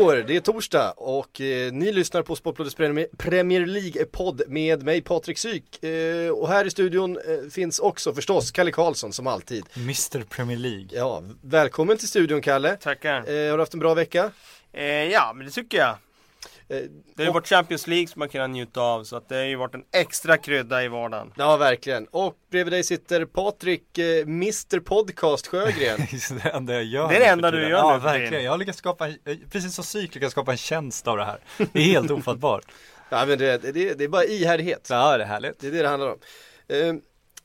På er, det är torsdag och eh, ni lyssnar på Sportbladets Premier- League-podd med mig Patrik Syk. Eh, och här i studion eh, finns också förstås Kalle Karlsson som alltid. Mr Premier League. Ja, välkommen till studion Kalle. Tackar. Eh, har du haft en bra vecka? Eh, ja, men det tycker jag. Eh, Det har ju varit Champions League som man kan njuta av, så att det har ju varit en extra krydda i vardagen. Ja, verkligen. Och bredvid dig sitter Patrik, eh, Mr Podcast Sjögren. Just det enda jag gör Det är det enda du gör Ja, nu verkligen. Jag har lyckats skapa, en- eh, precis som psyk lyckats skapa en tjänst av det här. Det är helt ofattbart. ja, men det, det, det är bara ihärdighet. Ja, det är härligt. Det är det det handlar om. Eh,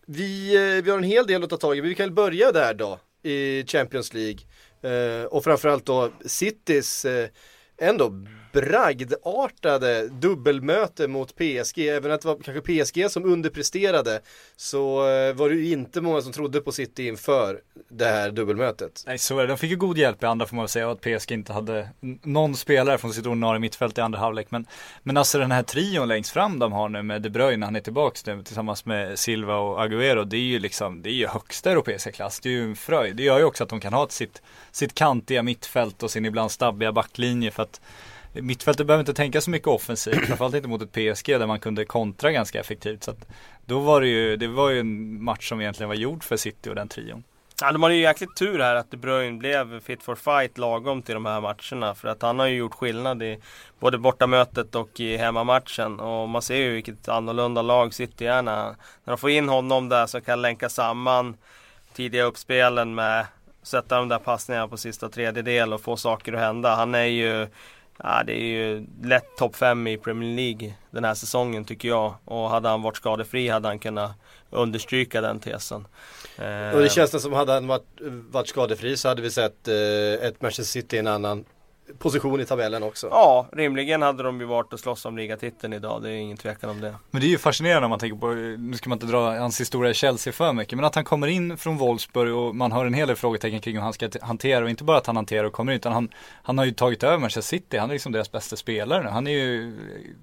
vi, eh, vi har en hel del att ta tag i, vi kan väl börja där då i Champions League. Eh, och framförallt då Citys eh, ändå bragdartade dubbelmöte mot PSG. Även att det var kanske PSG som underpresterade så eh, var det ju inte många som trodde på City inför det här dubbelmötet. Nej, så är det. De fick ju god hjälp i andra får man väl säga och att PSG inte hade någon spelare från sitt ordinarie mittfält i andra halvlek. Men, men alltså den här trion längst fram de har nu med De Bruyne, han är tillbaks nu tillsammans med Silva och Agüero. Det är ju liksom, det är ju högsta europeiska klass. Det är ju en fröjd. Det gör ju också att de kan ha sitt, sitt kantiga mittfält och sin ibland stabbiga backlinje för att Mittfältet behöver inte tänka så mycket offensivt, framförallt inte mot ett PSG där man kunde kontra ganska effektivt. Så att då var det ju, det var ju en match som egentligen var gjord för City och den trion. Ja, de hade ju jäkligt tur här att De Bruyne blev fit for fight lagom till de här matcherna. För att han har ju gjort skillnad i både bortamötet och i hemmamatchen. Och man ser ju vilket annorlunda lag City är när, när de får in honom där som kan länka samman tidiga uppspelen med sätta de där passningarna på sista tredjedel och få saker att hända. Han är ju Ja, det är ju lätt topp 5 i Premier League den här säsongen tycker jag. Och hade han varit skadefri hade han kunnat understryka den tesen. Och det känns som hade han varit, varit skadefri så hade vi sett eh, ett Manchester City i en annan position i tabellen också. Ja, rimligen hade de ju varit och slåss om ligatiteln idag. Det är ingen tvekan om det. Men det är ju fascinerande om man tänker på, nu ska man inte dra hans historia i Chelsea för mycket, men att han kommer in från Wolfsburg och man har en hel del frågetecken kring hur han ska hantera och inte bara att han hanterar och kommer in utan han, han har ju tagit över Manchester City, han är liksom deras bästa spelare nu. Han är ju,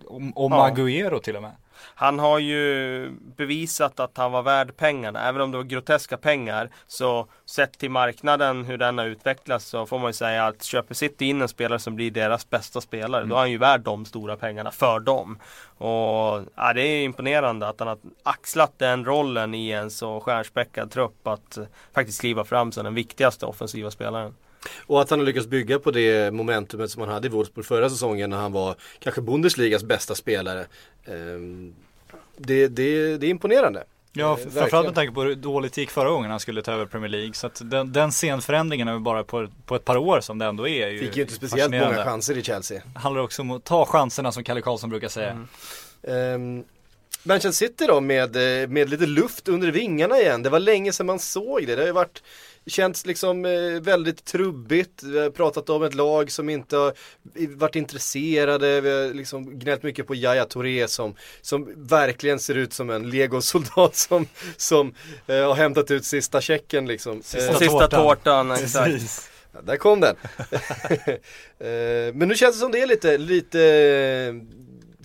om, om Ja. Agüero till och med. Han har ju bevisat att han var värd pengarna. Även om det var groteska pengar. Så sett till marknaden hur den har utvecklats så får man ju säga att köper City in en spelare som blir deras bästa spelare. Då är han ju värd de stora pengarna för dem. Och ja, det är imponerande att han har axlat den rollen i en så stjärnspäckad trupp. Att faktiskt kliva fram som den viktigaste offensiva spelaren. Och att han har lyckats bygga på det momentumet som han hade i Wolfsburg förra säsongen när han var kanske Bundesligas bästa spelare. Ehm, det, det, det är imponerande. Ja, Eh, framförallt med tanke på hur dåligt det gick förra gången han skulle ta över Premier League. Så att den, den scenförändringen är väl bara på, på ett par år som det ändå är. är Fick ju inte speciellt många chanser i Chelsea. handlar också om att ta chanserna som Kalle Karlsson brukar säga. Ehm, Manchester City då med, eh, med lite luft under vingarna igen. Det var länge sedan man såg det. Det har ju varit Känts liksom eh, väldigt trubbigt. Vi har pratat om ett lag som inte har varit intresserade. Vi har liksom gnällt mycket på Yahya Touré som, som verkligen ser ut som en legosoldat som, som eh, har hämtat ut sista checken liksom. Sista Och sista tårtan. tårtan, exakt. Precis. Ja, där kom den. Eh, Men nu känns det som det är lite, lite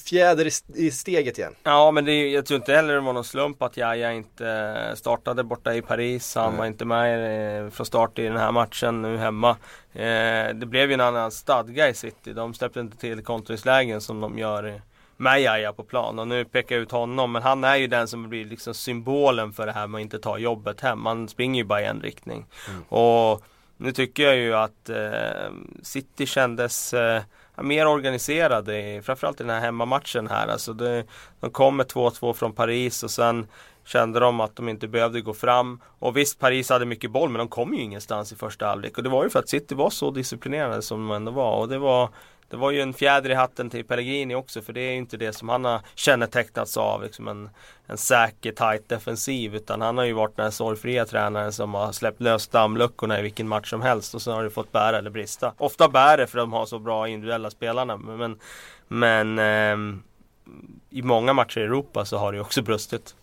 fjäder i, steget igen. Ja men det, är- jag tror inte heller det var någon slump att Jaja inte startade borta i Paris. Han var inte med eh, från start i den här matchen nu hemma. Eh, det blev ju en annan stadga i City. De släppte inte till kontringslägen som de gör med Jaja på plan. Och nu pekar jag ut honom. Men han är ju den som blir liksom symbolen för det här med att inte ta jobbet hem. Han springer ju bara i en riktning. Och nu tycker jag ju att eh, City kändes eh, mer organiserade, framförallt i den här hemmamatchen här. Alltså det, de kom med 2-2 från Paris och sen kände de att de inte behövde gå fram. Och visst, Paris hade mycket boll men de kom ju ingenstans i första halvlek. Och det var ju för att City var så disciplinerade som de ändå var. Och det var det var ju en fjäder i hatten till Pellegrini också för det är ju inte det som han har kännetecknats av. Liksom en, en säker, tight defensiv. Utan han har ju varit den här sorgfria tränaren som har släppt lös dammluckorna i vilken match som helst. Och sen har det fått bära eller brista. Ofta bär det för de har så bra individuella spelarna. Men, men eh, i många matcher i Europa så har det ju också brustit.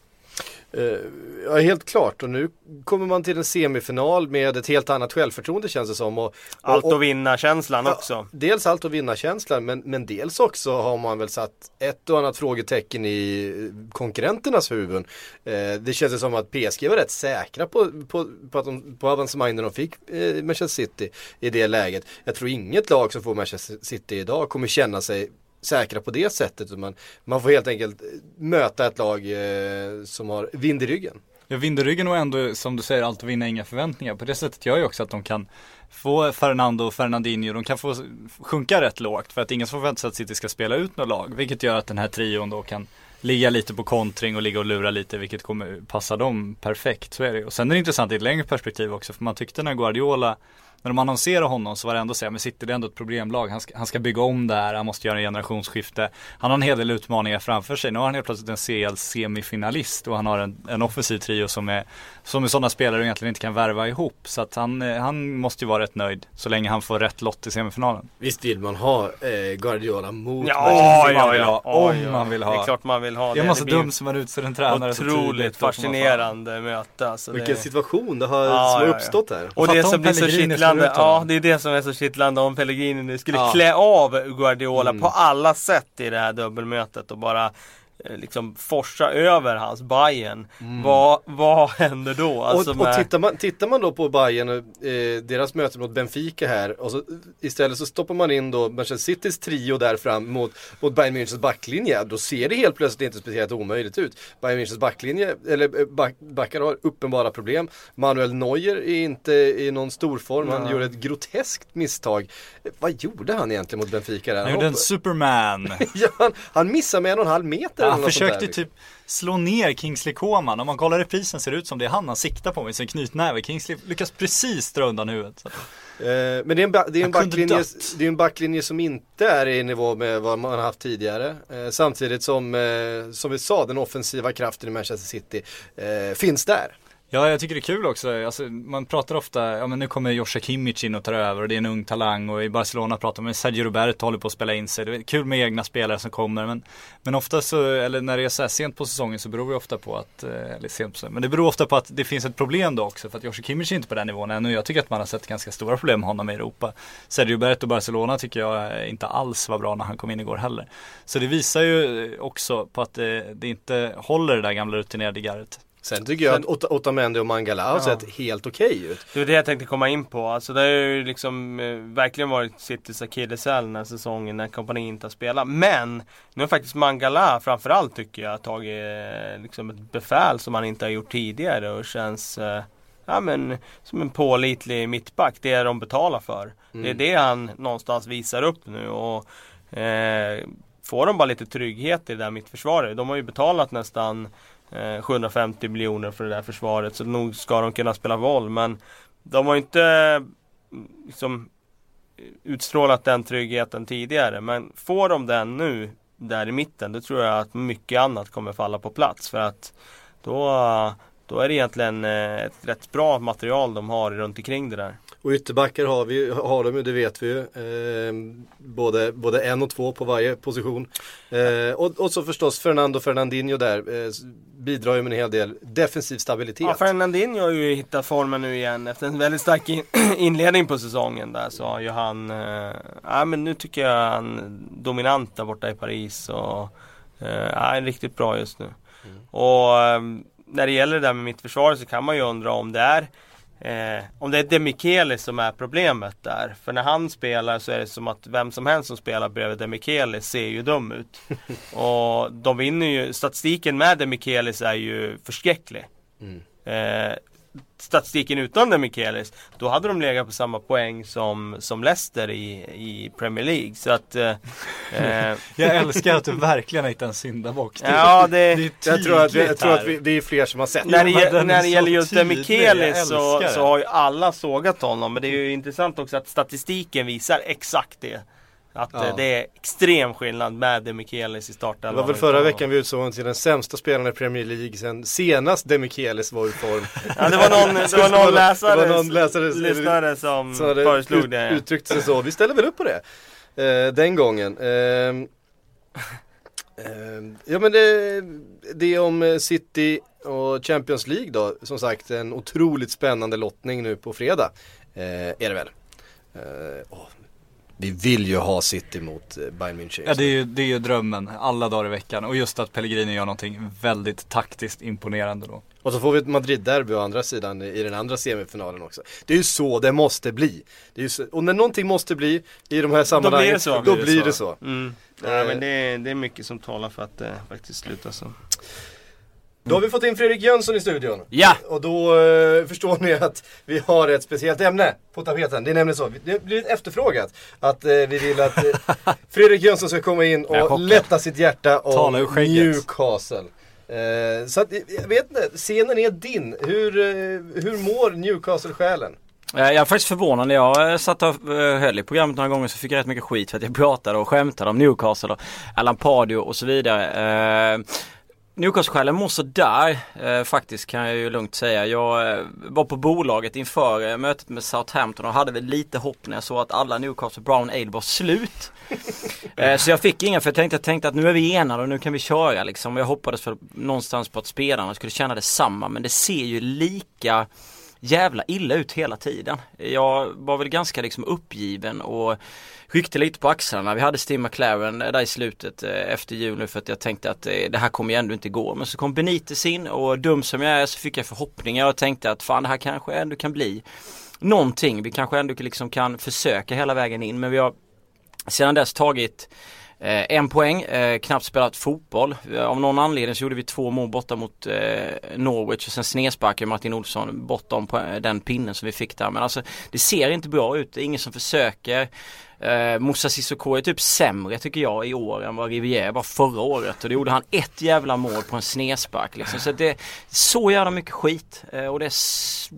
Uh, ja, helt klart och nu kommer man till en semifinal med ett helt annat självförtroende känns det som. Och, och, allt att vinna-känslan också. Ja, dels allt att vinna-känslan men, men dels också har man väl satt ett och annat frågetecken i konkurrenternas huvuden. Uh, det känns som att PSG var rätt säkra på, på, på, att de, på avancemangen de fick uh, Manchester City i det läget. Jag tror inget lag som får Manchester City idag kommer känna sig säkra på det sättet. Man, man får helt enkelt eh, möta ett lag eh, som har vind i ryggen. Ja, vind i ryggen och ändå som du säger alltid vinna inga förväntningar. På det sättet gör ju också att de kan få Fernando och Fernandinho, de kan få sjunka rätt lågt för att ingen förväntar sig att City ska spela ut något lag. Vilket gör att den här trion då kan ligga lite på kontring och ligga och lura lite vilket kommer passa dem perfekt. Så är det Och sen är det intressant i ett längre perspektiv också för man tyckte när Guardiola när de annonserade honom så var det ändå så men City det är ändå ett problemlag. Han ska, han ska bygga om det här, han måste göra en generationsskifte. Han har en hel del utmaningar framför sig. Nu har han helt plötsligt en CL-semifinalist och han har en, en offensiv trio som är, som är sådana spelare du egentligen inte kan värva ihop. Så att han, eh, han måste ju vara rätt nöjd så länge han får rätt lott i semifinalen. Visst vill man ha eh, Guardiola mot Ja, ja, ja, om man vill ha. Det är klart man vill ha det. Det är så dumt som man utser en tränare Otroligt fascinerande möte. Alltså Vilken det... situation det har, ja, som har uppstått här. Och det som blir så kittlande, ja det är det som är så kittlande om Pellegrini nu skulle ja. klä av Guardiola mm. på alla sätt i det här dubbelmötet och bara liksom forsa över hans Bayern. Mm. Vad, vad händer då? Alltså och, och tittar, man, tittar man då på Bayern eh, deras möte mot Benfica här och så, istället så stoppar man in då Manchester Citys trio där fram mot, mot Bayern Münchens backlinje. Då ser det helt plötsligt inte speciellt omöjligt ut. Bayern Münchens backlinje, eller eh, back, backar har uppenbara problem. Manuel Neuer är inte i någon stor form. Han gjorde ett groteskt misstag. Vad gjorde han egentligen mot Benfica där? Han gjorde en superman. ja, han, han missade med en och en halv meter han försökte typ slå ner Kingsley Coman. Om man kollar reprisen ser det ut som det är han han siktar på med sin knytnäve. Kingsley lyckas precis dra undan huvudet. Eh, men det är, en, det, är en backlinje, det är en backlinje som inte är i nivå med vad man har haft tidigare. Eh, samtidigt som, eh, som vi sa, den offensiva kraften i Manchester City eh, finns där. Ja, jag tycker det är kul också. Alltså, man pratar ofta, ja men nu kommer Joshua Kimmich in och tar över och det är en ung talang och i Barcelona pratar man Sergio Roberto håller på att spela in sig. Det är kul med egna spelare som kommer men, men ofta så, eller när det är så här sent på säsongen så beror det ofta på att, eh, eller sent på säsongen, men det beror ofta på att det finns ett problem då också för att Joshua Kimmich är inte på den nivån ännu. Jag tycker att man har sett ganska stora problem med honom i Europa. Sergio Roberto och Barcelona tycker jag inte alls var bra när han kom in igår heller. Så det visar ju också på att det, det inte håller det där gamla rutinerade garret. Sen tycker jag Sen, att Otamendi och Mangala har ja. sett helt okej okay ut. Det var det jag tänkte komma in på. Alltså det har ju liksom eh, verkligen varit Citys akilleshäl den här säsongen när kompani inte har spelat. Men nu har faktiskt Mangala framförallt tycker jag tagit eh, liksom ett befäl som han inte har gjort tidigare och känns eh, ja, men, som en pålitlig mittback. Det är de betalar för. Mm. Det är det han någonstans visar upp nu. Och, eh, får de bara lite trygghet i det där mittförsvaret. De har ju betalat nästan 750 eh, miljoner för det där försvaret. Så nog ska de kunna spela boll. Men de har inte liksom, utstrålat den tryggheten tidigare. Men får de den nu där i mitten, då tror jag att mycket annat kommer falla på plats. För att då, då är det egentligen eh, ett rätt bra material de har runt omkring det där. Och ytterbackar har, vi, har de ju, det vet vi ju. Eh, både, både en och två på varje position. Eh, och, och så förstås Fernando Fernandinho där eh, bidrar ju med en hel del defensiv stabilitet. Ja, Fernandinho har ju hittat formen nu igen. Efter en väldigt stark in inledning på säsongen där så har ju han, eh, ja men nu tycker jag han dominant där borta i Paris. Och, eh, ja, riktigt bra just nu. Mm. Och eh, när det gäller det där med mittförsvaret så kan man ju undra om det är Eh, om det är Demichelis som är problemet där. För när han spelar så är det som att vem som helst som spelar bredvid Demichelis ser ju dum ut. och de vinner ju, statistiken med Demichelis är ju förskräcklig. Mm. Eh, statistiken utan Demichelis Då hade de legat på samma poäng som, som Leicester i, i Premier League. Så att eh, Jag älskar att du verkligen har hittat en syndabock. Det- Ja det, det är Jag tror att, jag tror att vi, det är fler som har sett. när det, är när det gäller just jag så, så har ju alla sågat honom. Men det är ju intressant också att statistiken visar exakt det Att Ja. eh, det är extrem skillnad med Demichelis i Det startelvan var väl förra veckan vi utsåg honom till den sämsta spelaren i Premier League sen senast Demichelis var i form. Ja det var någon, det var någon läsare, Det var någon läsare- lyssnare som hade föreslog ut, det ja. uttryckt sig så. Vi ställer väl upp på det. Eh, den gången. Ehm, ja men det, det om eh, City och Champions League då. Som sagt en otroligt spännande lottning nu på fredag. Eh, är det väl. Eh, åh, vi vill ju ha City mot eh, Bayern München. Ja det är, ju, det är ju drömmen alla dagar i veckan och just att Pellegrini gör någonting väldigt taktiskt imponerande då. Och så får vi ett Madrid-derby å andra sidan i den andra semifinalen också. Det är ju så det måste bli. Det är ju så, och när någonting måste bli i de här sammanhangen, det så. Då blir det så. Mm. Eh. Ja, men det, är- det är mycket som talar för att det faktiskt slutar så. Då har vi fått in Fredrik Jönsson i studion. Ja! Och då eh, förstår ni att vi har ett speciellt ämne på tapeten. Det är nämligen så, det har blivit efterfrågat att eh, vi vill att eh, Fredrik som ska komma in och lätta sitt hjärta om. Newcastle. Eh, så att, jag vet inte, scenen är din. Hur, eh, hur mår Newcastle-själen? Eh, Jag är faktiskt förvånad när jag eh, satt och eh, höll i programmet några gånger så fick jag rätt mycket skit för att jag pratade och skämtade om Newcastle och Alan Pardew och så vidare. Newcastle-själen mår sådär eh, faktiskt kan jag ju lugnt säga. Jag eh, var på bolaget inför eh, mötet med Southampton och hade väl lite hopp när jag såg att alla Newcastle Brown Ale var slut. Eh, så jag fick inga för jag tänkte, jag tänkte att nu är vi enade och nu kan vi köra liksom. Jag hoppades för, någonstans på att spelarna skulle känna detsamma men det ser ju lika jävla illa ut hela tiden. Jag var väl ganska liksom uppgiven och ryckte lite på axlarna. Vi hade Steve McLaren eh, där i slutet eh, efter jul nu för att jag tänkte att eh, det här kommer ju ändå inte gå. Men så kom Benitez in och dum som jag är så fick jag förhoppningar och tänkte att fan det här kanske ändå kan bli någonting. Vi kanske ändå liksom kan försöka hela vägen in men vi har sedan dess tagit Eh, en poäng, eh, knappt spelat fotboll. Eh, Av någon anledning så gjorde vi två mål borta mot eh, Norwich och sen snedsparkade Martin Olsson bortom på eh, den pinnen som vi fick där. Men alltså det ser inte bra ut, det är ingen som försöker. Eh, Moussa Sissoko är typ sämre tycker jag i år än vad Rivière var förra året och då gjorde han ett jävla mål på en snedspark liksom. Så det är så jävla mycket skit eh, och det är,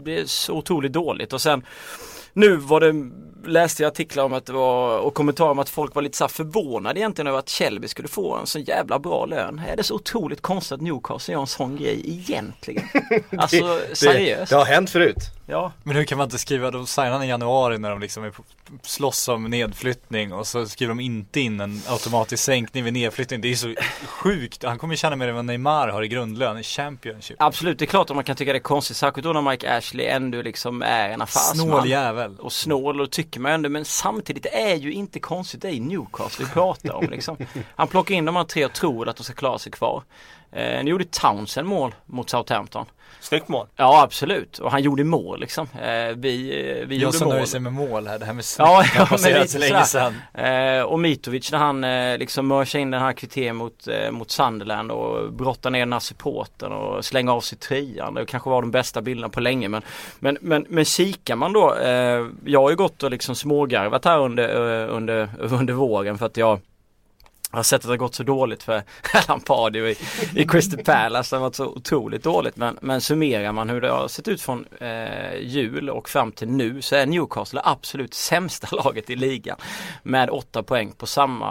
det är så otroligt dåligt och sen nu var det, läste jag artiklar om att det var, och kommentarer om att folk var lite så förvånade egentligen över att Shelby skulle få en så jävla bra lön. Är det så otroligt konstigt att Newcastle gör en sån grej egentligen? Alltså Det, seriöst? det har hänt förut. Ja. Men hur kan man inte skriva, de signar i januari när de liksom är på, slåss om nedflyttning och så skriver de inte in en automatisk sänkning vid nedflyttning. Det är så sjukt. Han kommer tjäna mer än vad Neymar har i grundlön i Championship. Absolut, det är klart att man kan tycka det är konstigt, särskilt då när Mike Ashley ändå liksom är en affärsman. Snål jävel. och snål och tycker man ändå men samtidigt är ju inte konstigt det är Newcastle vi pratar om liksom. Han plockar in de här tre och tror att de ska klara sig kvar. Eh, nu gjorde Townsend mål mot Southampton. Snyggt mål. Ja absolut och han gjorde mål liksom. Eh, vi eh, vi Jag gjorde som mål. nöjer sig med mål här, det här med snyggt Ja, har men så länge sedan. Eh, och Mitrovic när han eh, liksom mörsar in den här kvitén mot, eh, mot Sunderland och brottar ner den här supporten och slänger av sig tröjan. Det kanske var de bästa bilderna på länge men Men, men, men kikar man då, eh, jag har ju gått och liksom smågarvat här under, under, under våren för att jag jag har sett att det har gått så dåligt för Alan i, i Crystal Palace. Det har varit så otroligt dåligt. Men, men summerar man hur det har sett ut från eh, jul och fram till nu så är Newcastle absolut sämsta laget i ligan. Med åtta poäng på samma,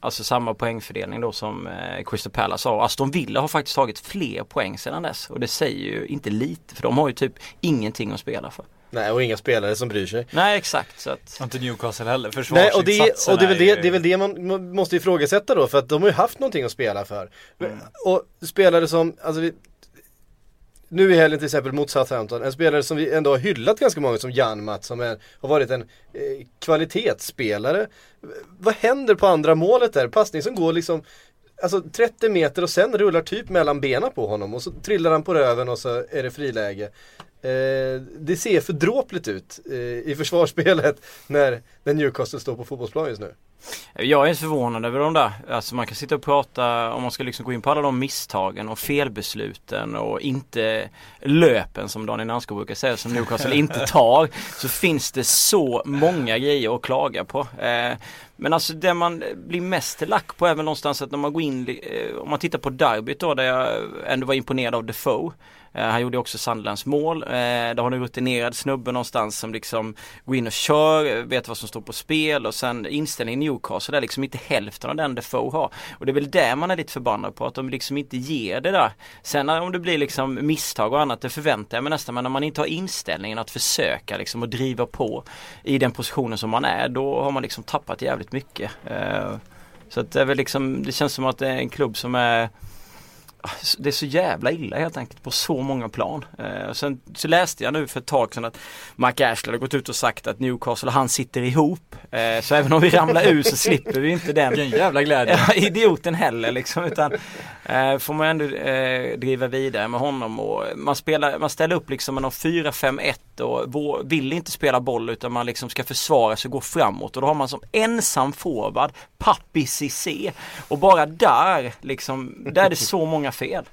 alltså samma poängfördelning då som eh, Crystal Palace har. Aston Villa har faktiskt tagit fler poäng sedan dess. Och det säger ju inte lite för de har ju typ ingenting att spela för. Nej, och inga spelare som bryr sig. Nej exakt så att Inte Newcastle heller, Nej, och det, och det, är väl det, det är väl det man, man måste ifrågasätta då för att de har ju haft någonting att spela för. Mm. Och spelare som, alltså vi, nu i helgen till exempel mot Southampton, en spelare som vi ändå har hyllat ganska många som Janmat som är, har varit en eh, kvalitetsspelare. Vad händer på andra målet där? Passning som går liksom Alltså 30 meter och sen rullar typ mellan benen på honom och så trillar han på röven och så är det friläge. Eh, det ser för dråpligt ut eh, i försvarsspelet när, när Newcastle står på fotbollsplan just nu. Jag är inte förvånad över de där. Alltså man kan sitta och prata, om man ska liksom gå in på alla de misstagen och felbesluten och inte löpen som Daniel Nanskog brukar säga som Newcastle inte tar. Så finns det så många grejer att klaga på. Eh, men alltså det man blir mest lack på är väl någonstans att när man går in, eh, om man tittar på derbyt då där jag ändå var imponerad av Defoe. Eh, han gjorde också Sunderlands mål. Eh, där har en rutinerad snubbe någonstans som liksom går in och kör, vet vad som står på spel och sen inställningen i Newcastle är liksom inte hälften av den Defoe har. Och det är väl det man är lite förbannad på, att de liksom inte ger det där. Sen om det blir liksom misstag och annat, det förväntar jag mig nästan. Men när man inte har inställningen att försöka liksom och driva på i den positionen som man är, då har man liksom tappat jävligt mycket. Eh, så att det är väl liksom, det känns som att det är en klubb som är det är så jävla illa helt enkelt på så många plan. Eh, sen så läste jag nu för ett tag sedan att Mark Ashley har gått ut och sagt att Newcastle och han sitter ihop. Eh, så även om vi ramlar ur så slipper vi inte den Vilken jävla glädje. idioten heller liksom. Utan eh, får man ändå eh, driva vidare med honom och man, spelar, man ställer upp liksom med någon 4-5-1 och vill inte spela boll utan man liksom ska försvara sig och gå framåt. Och då har man som ensam forward Papi Cissé. Och bara där liksom, där är det så många fel.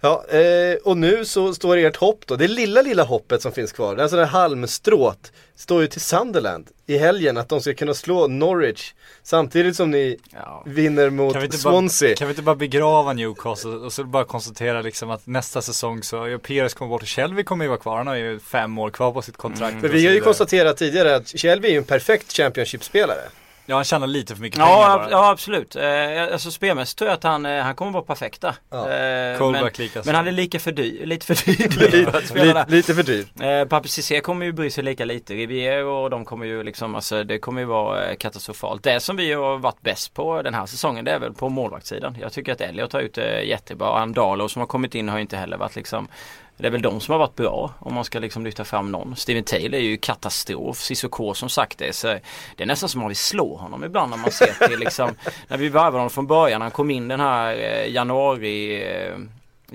Ja, eh, och nu så står ert hopp då, det lilla lilla hoppet som finns kvar, alltså det här halmstrået, står ju till Sunderland i helgen att de ska kunna slå Norwich samtidigt som ni Ja. vinner mot Kan vi, Swansea. bara, kan vi inte bara begrava Newcastle och så bara konstatera liksom att nästa säsong så, ja, Pires kommer bort och Shelby kommer ju vara kvar. Han har ju fem år kvar på sitt kontrakt. För och vi har ju konstaterat tidigare att Shelby är ju en perfekt Championship-spelare. Ja, han tjänar lite för mycket pengar Ja, bara. ja absolut. Eh, alltså spelmässigt tror jag att han, eh, han kommer vara perfekt där. Ja. Eh, men, men han är lika för dyr, lite för dyr. Lite, lite för dyr. Eh, Papi Cissé kommer ju bry sig lika lite. Rivière och de kommer ju liksom, alltså det kommer ju vara eh, katastrofalt. Det som vi har varit bäst på den här säsongen det är väl på målvaktssidan. Jag tycker att Elliot har gjort det jättebra. Andalo som har kommit in har ju inte heller varit liksom det är väl de som har varit bra om man ska liksom lyfta fram någon. Steven Taylor är ju katastrof. Cissoko som sagt det. Så det är nästan som att vi slår honom ibland när man ser till liksom När vi värvade honom från början. Han kom in den här eh, januari eh,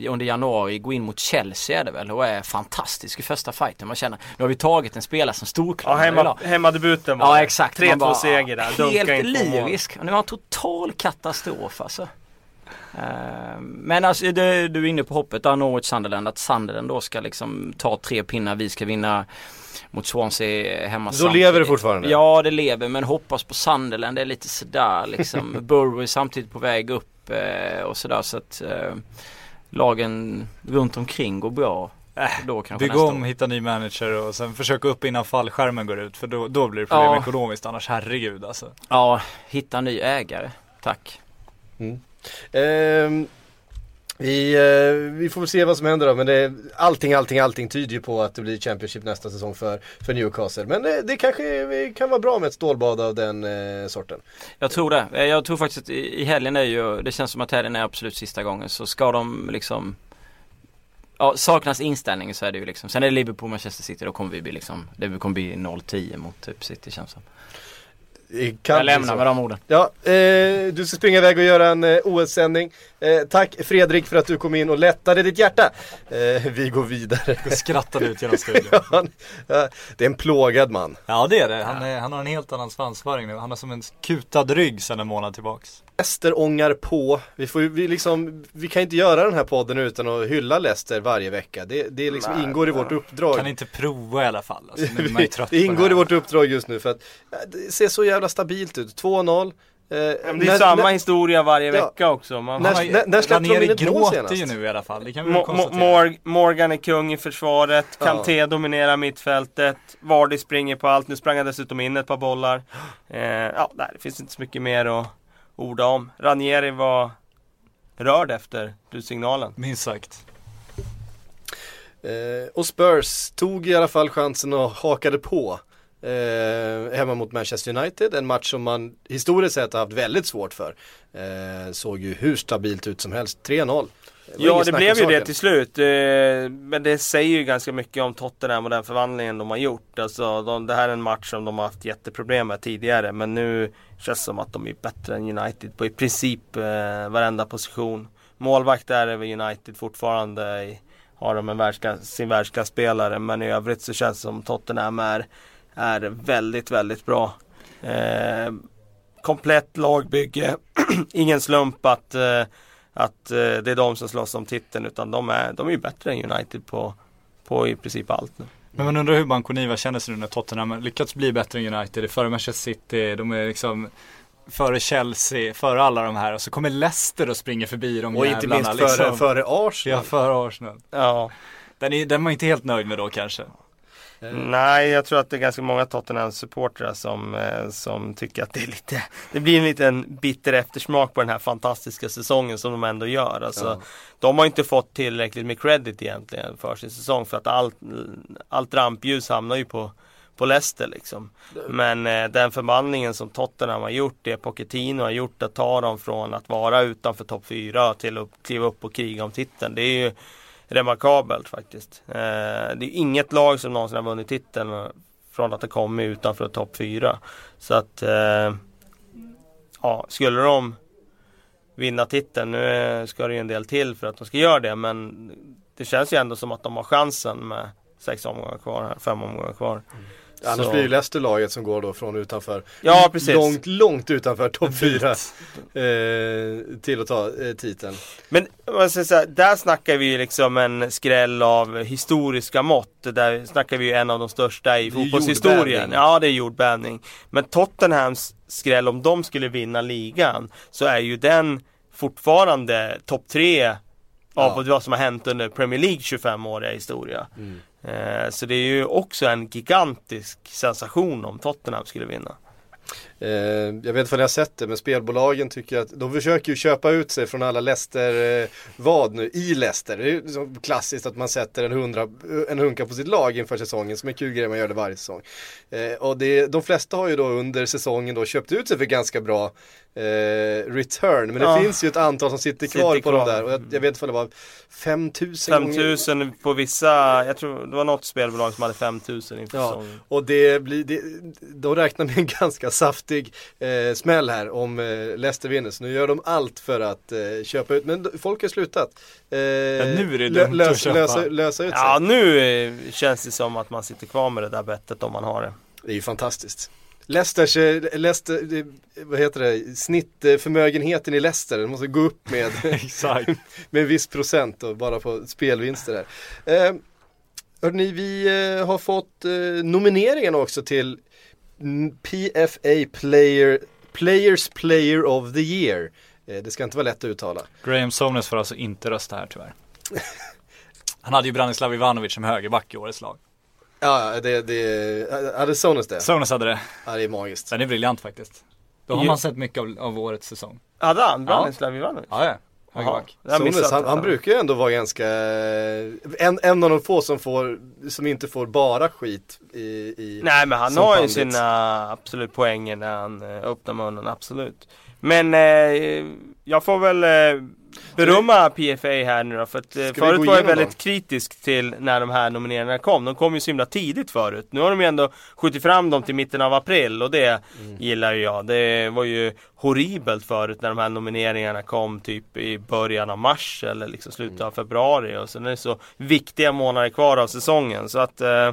under januari gå in mot Chelsea är det väl och är fantastisk i första fighten. Man känner nu har vi tagit en spelare som Ja, storklar. hemma, hemmadebuten var Ja exakt. Man 3-2 bara, seger där. Helt lyrisk. Nu var han total katastrof alltså. Eh, Men alltså det, du är inne på hoppet där Norwich Sunderland att Sunderland då ska liksom ta tre pinnar. Vi ska vinna mot Swansea hemma Då lever det fortfarande? Ja det lever men hoppas på Sunderland. Det är lite sådär liksom. Burrow är samtidigt på väg upp eh, och sådär så att eh, lagen runt omkring går bra. Äh, Bygg om, hitta ny manager och sen försöka upp innan fallskärmen går ut för då, då blir det problem Ja. ekonomiskt annars herregud alltså. Ja, hitta ny ägare. Tack. Eh, vi, eh, vi får väl se vad som händer då, men det, allting, allting, allting tyder ju på att det blir Championship nästa säsong för, för Newcastle. Men det, det kanske kan vara bra med ett stålbad av den eh, sorten. Jag tror det. Eh, jag tror faktiskt att i i helgen är ju, det känns som att helgen är absolut sista gången. Så ska de liksom Ja, saknas inställning så är det ju liksom. Sen är det Liverpool, Manchester City, då kommer vi bli liksom, det kommer bli 0-10 mot typ City känns som. Jag lämnar med de orden. Ja, eh, du ska springa iväg och göra en eh, OS-sändning. Eh, tack Fredrik för att du kom in och lättade ditt hjärta. Eh, vi går vidare. Jag skrattade ut genom studion. Ja, det är en plågad man. Ja det är det. Han, är, han har en helt annan svansföring nu. Han har som en kutad rygg sedan en månad tillbaks. Leicester ångar på. Vi, får, vi, liksom, vi kan inte göra den här podden utan att hylla Leicester varje vecka. Det, det liksom Nej, ingår i vårt uppdrag. Kan inte prova i alla fall. Alltså, nu är man ju Vi- trött det ingår i här. vårt uppdrag just nu för att ja, det ser så jävla stabilt ut. 2-0. Eh, Ja, men det när- är samma när- historia varje Ja. vecka också. Man, När- ju- när- när släppte de in ett mål senast? ju nu i alla fall. Det kan vi Mo- Morgan är kung i försvaret, Ja. Kanté dominerar mittfältet, Vardy springer på allt. Nu sprang han dessutom in ett par bollar. Eh, ja, nej, det finns inte så mycket mer att orda om. Ranieri var rörd efter signalen. Minst sagt. Eh, och Spurs tog i alla fall chansen och hakade på eh, hemma mot Manchester United. En match som man historiskt sett har haft väldigt svårt för. Eh, såg ju hur stabilt ut som helst. 3-0. Ja, det blev ju det till slut. Eh, men det säger ju ganska mycket om Tottenham och den förvandlingen de har gjort. Alltså, de, det här är en match som de har haft jätteproblem med tidigare. Men nu känns det som att de är bättre än United på i princip eh, varenda position. Målvakt är väl United fortfarande i har de en världsklass, sin världsklasspelare. Men i övrigt så känns det som Tottenham är, är väldigt, väldigt bra. Eh, komplett lagbygge. Ingen slump att, eh, att eh, det är de som slåss om titeln utan de är, de är ju bättre än United på, på i princip allt nu. Men man undrar hur Bankoniva känner sig nu när Tottenham lyckats bli bättre än United. Det är före Manchester City, de är liksom före Chelsea, före alla de här och så kommer Leicester och springer förbi de Och jävlarna. inte minst före, liksom. före Arsenal. Ja, före Arsenal. Ja. Den, är, den var inte helt nöjd med då kanske. Nej, jag tror att det är ganska många Tottenham-supportrar som, eh, som tycker att det är lite Det blir en liten bitter eftersmak på den här fantastiska säsongen som de ändå gör. Alltså, Ja. De har inte fått tillräckligt med credit egentligen för sin säsong för att allt, allt rampljus hamnar ju på på Leicester liksom. Men eh, den förvandlingen som Tottenham har gjort, det Pochettino har gjort att ta dem från att vara utanför topp 4 till att kliva upp och kriga om titeln. Det är ju remarkabelt faktiskt. Eh, det är inget lag som någonsin har vunnit titeln från att ha kommit utanför topp 4. Så att eh, ja, skulle de vinna titeln, nu eh, ska det ju en del till för att de ska göra det men det känns ju ändå som att de har chansen med sex omgångar kvar här, fem omgångar kvar. Mm. Annars Så- blir ju Leicester laget som går då från utanför Ja precis. Långt, långt utanför topp 4 eh, till att ta eh, titeln. Men säger så här, där snackar vi ju liksom en skräll av historiska mått. Där snackar vi ju en av de största i Det fotbollshistorien. Ja, det är jordbävning. Men Tottenhams skräll, om de skulle vinna ligan, så är ju den fortfarande topp tre av Ja. vad som har hänt under Premier League 25-åriga historia. Mm. Eh, så det är ju också en gigantisk sensation om Tottenham skulle vinna. Eh, jag vet inte om ni har sett det men spelbolagen tycker att de försöker ju köpa ut sig från alla Leicester eh, vad nu i Leicester. Det är ju så klassiskt att man sätter en, hundra, en hunka på sitt lag inför säsongen som en kul grej man gör det varje säsong. Eh, och det, de flesta har ju då under säsongen då köpt ut sig för ganska bra eh, return. Men det Ja. finns ju ett antal som sitter kvar Sitter på de kvar. där och jag, jag vet inte om det var 5000 gånger. 5000 på vissa, jag tror det var något spelbolag som hade 5000 inför Ja, säsongen. och det blir, det, de räknar med en ganska saftig eh, smäll här om eh, Leicester vinner. Så nu gör de allt för att eh, köpa ut, men folk har slutat. Eh, nu är det lö- dumt lös- att köpa. lösa, lösa ut sig. Ja nu eh, känns det som att man sitter kvar med det där bettet om man har det. Det är ju fantastiskt. Leicesters, eh, Leicester, det, vad heter det, snittförmögenheten i Leicester, den måste gå upp med, Exakt. med en viss procent och bara på spelvinster där. Eh, hörni, vi eh, har fått eh, nomineringen också till PFA Player, Players Player of the Year. Eh, det ska inte vara lätt att uttala. Graham Souness får alltså inte rösta här tyvärr. Han hade ju Branislav Ivanovic som högerback i årets lag. Ja, det, det, hade Sonus det? Souness hade det. Ja, det är magiskt. Den är briljant faktiskt. Då har man sett mycket av, av årets säsong. Hade han Ja. Branislav Ivanovic? Ja, ja. Högerback. Missat han, han brukar ju ändå vara ganska, en, en av de få som får, som inte får bara skit i, i Nej men han har ju sina absolut poänger när han eh, öppnar munnen, absolut. Men eh, jag får väl eh, berömma PFA här nu då för att eh, Ska förut var jag väldigt dem? kritisk till när de här nomineringarna kom. De kom ju så himla tidigt förut. Nu har de ju ändå skjutit fram dem till mitten av april och det Mm. gillar ju jag. Det var ju horribelt förut när de här nomineringarna kom typ i början av mars eller liksom slutet Mm. av februari och sen är det så viktiga månader kvar av säsongen så att eh,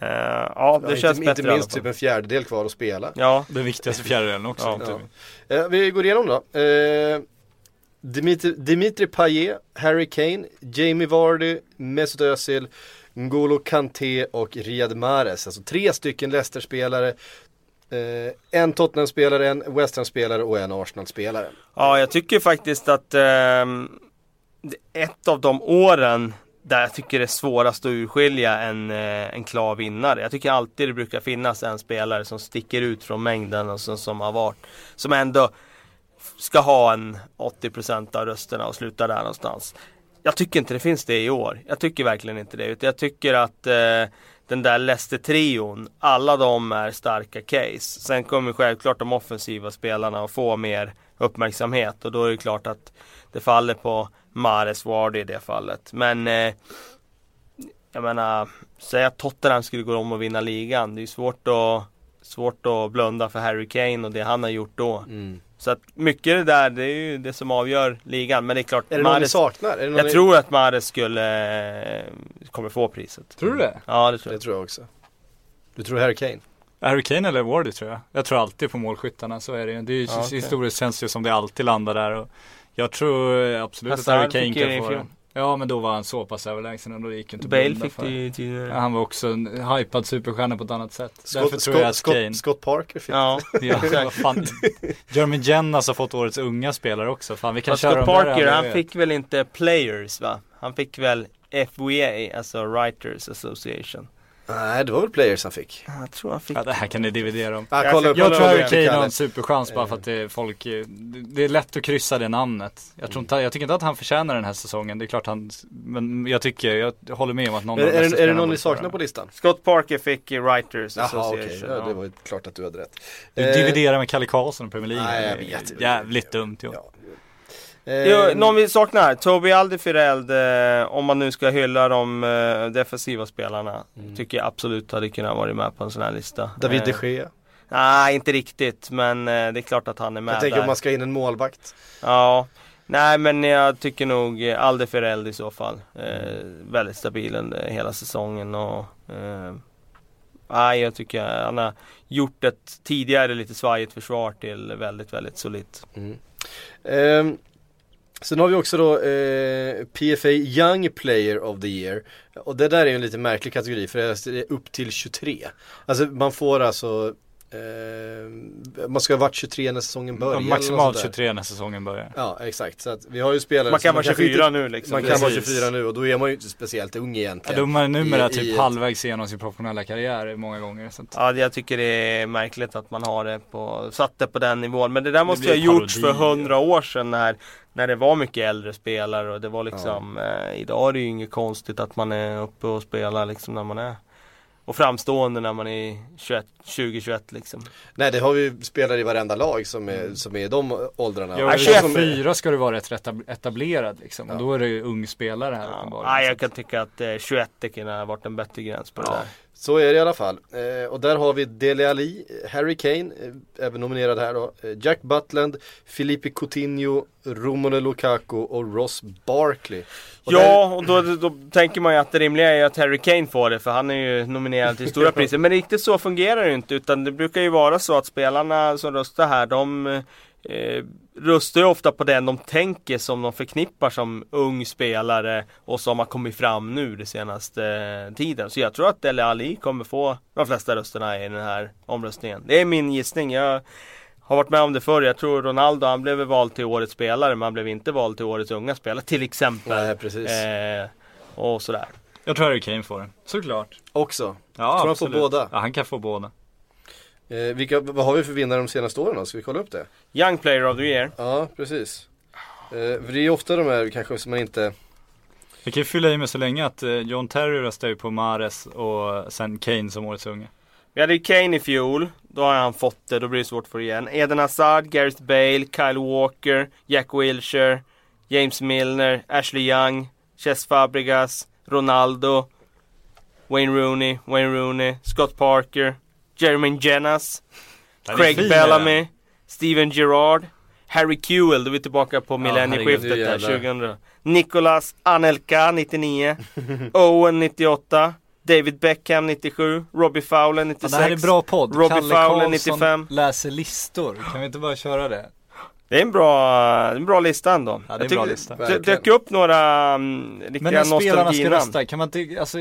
Eh, ja, det Ja, känns inte, bättre inte minst typ en fjärdedel kvar att spela. Ja, Den viktigaste fjärdedelen också. Ja. inte Ja. Eh, vi går igenom då. Eh, Dimitri, Dimitri Payet, Harry Kane, Jamie Vardy, Mesut Özil, N'Golo Kanté och Riyad Mahrez. Alltså tre stycken Leicester-spelare. Eh, en Tottenham-spelare, en West Ham-spelare och en Arsenal-spelare. ja jag tycker faktiskt att eh, ett av de åren där jag tycker det är svårast att urskilja en, eh, en klar vinnare. Jag tycker alltid det brukar finnas en spelare som sticker ut från mängden och som, som har varit, som ändå ska ha en 80% av rösterna och sluta där någonstans. Jag tycker inte det finns det i år. Jag tycker verkligen inte det. Utan jag tycker att eh, den där Leicester-trion, alla de är starka case. Sen kommer självklart de offensiva spelarna att få mer uppmärksamhet och då är det klart att det faller på Mares Wardy i det fallet. Men eh, jag menar, säg att Tottenham skulle gå om och vinna ligan. Det är svårt att, svårt att blunda för Harry Kane och det han har gjort då. Mm. Så att mycket det där, det är ju det som avgör ligan. Men det är klart, Är det någon ni Mahrez- saknar? Är det någon jag ni... tror att Mahrez skulle, eh, kommer få priset. Tror du det? Ja, det tror Det jag. tror jag också. Du tror Harry Kane? Harry Kane eller Wardy tror jag. Jag tror alltid på målskyttarna, så är det ju. Det är ju Ja, okej. historiskt känns det ju som det alltid landar där och jag tror absolut att Hazard Harry Kane det kan få den. Ja men då var han så pass överlägsen och då gick inte Bale fick för. det ju tidigare. Ja, Han var också en hypad superstjärna på ett annat sätt. Därför Scott, tror jag att Scott, Kane. Scott, Parker fick Ja, Ja, vad fan. Jeremy Jennas har fått årets unga spelare också. Fan vi kan Fast köra Scott Parker, han vet. fick väl inte players va? Han fick väl FWA, alltså Writers Association. Nej, det var väl players han fick. Jag tror han fick Ja, det här kan ni dividera om. Jag kolla upp, Jag tror Harry det, Kane har en superchans bara för att det är folk, eh, det är lätt att kryssa det namnet. Jag, tror inte, jag tycker inte att han förtjänar den här säsongen, det är klart han, men jag tycker, jag håller med om att någon är, bästa det, är det någon ni saknar på listan? Scott Parker fick eh, Writers Jaha Association. okej, ja. ja, det var ju klart att du hade rätt. Du Eh, dividerar med Kalle Karlsson i Premier League. Nej, jag är vet. Jävligt dumt ju. Ja. Jo, Eh, någon vi saknar, Toby Alderweireld, eh, om man nu ska hylla de eh, defensiva spelarna. Tycker jag absolut hade kunnat vara med på en sån här lista. David de Eh, Gea. Nej, inte riktigt, men eh, det är klart att han är med Jag tänker där. om man ska in en målvakt. Ja, nej men jag tycker nog eh, Alderweireld i så fall. Eh, väldigt stabil under hela säsongen och eh, Nej, jag tycker han har gjort ett tidigare lite svajigt försvar till väldigt, väldigt solitt. Ehm, sen har vi också då eh, PFA Young Player of the Year. Och det där är en lite märklig kategori för det är upp till 23. Alltså man får alltså eh, Man ska ha varit 23 när säsongen börjar. Ja, maximalt sånt där. 23 när säsongen börjar. Ja exakt, så att vi har ju spelare Man som kan vara kanske 24 inte, nu liksom. Man kan vara Precis. 24 nu och då är man ju inte speciellt ung Ja, egentligen. de är numera I- typ i halvvägs igenom sin professionella karriär många gånger. Så att, Ja, jag tycker det är märkligt att man har det på, satt det på den nivån. Men det där måste ju ha gjorts för hundra år sedan när, när det var mycket äldre spelare och det var liksom eh, Idag är det ju inget konstigt att man är uppe och spelar liksom när man är och framstående när man är 21, 20-21 liksom. Nej det har vi spelare i varenda lag som är, som är de åldrarna. Ja, Ja, vid chef- 24 ska du vara rätt etab- etablerad liksom. Och Ja. då är det ju ung spelare här Ja. uppenbarligen. Nej, jag kan tycka att eh, 21 det kunde ha varit en bättre gräns på det Ja. där. Så är det i alla fall. Eh, och där har vi Dele Alli, Harry Kane, eh, även nominerad här då. Eh, Jack Butland, Felipe Coutinho, Romelu Lukaku och Ross Barkley. Och där- Ja, och då, då tänker man ju att det rimliga är att Harry Kane får det för han är ju nominerad till stora priser. Men riktigt så fungerar det ju inte utan det brukar ju vara så att spelarna som röstar här de eh, röstar ju ofta på den de tänker som de förknippar som ung spelare och som har kommit fram nu den senaste eh, tiden. Så jag tror att Dele Ali kommer få de flesta rösterna i den här omröstningen. Det är min gissning. Jag har varit med om det förr. Jag tror Ronaldo han blev vald till årets spelare men han blev inte vald till årets unga spelare till exempel. Nej precis. Eh, och sådär. Jag tror Harry Kane får den. Såklart. Också. Ja, han får absolut. båda? Ja, han kan få båda. Eh, vilka, vad har vi för vinnare de senaste åren då? Ska vi kolla upp det? Young Player of the Year. Ja precis. Eh, för det är ju ofta de här kanske som man inte Jag kan ju fylla i med så länge att eh, John Terry röstar ju på Mares och sen Kane som årets unge. Vi hade ju Kane i fjol. Då har han fått det. Då blir det svårt för igen. Eden Hazard, Gareth Bale, Kyle Walker, Jack Wilshere, James Milner, Ashley Young, Ches Fabregas, Ronaldo, Wayne Rooney, Wayne Rooney, Scott Parker, Jeremy är Craig fin, Bellamy, den. Steven Gerrard, Harry Kewell, då är vi tillbaka på millennieskiftet nu där, jävlar. 2000. Nicolas Anelka 99, Owen 98, David Beckham 97, Robbie Fowler Ja, 96. det här är bra podd. Robbie Kalle Fowler, Karlsson 95. läser listor. Kan vi inte bara köra det? Det är en bra, en bra lista ändå. Ja, det är en bra lista. Det dök upp några um, riktiga Men när spelarna ska rösta, kan man inte, alltså,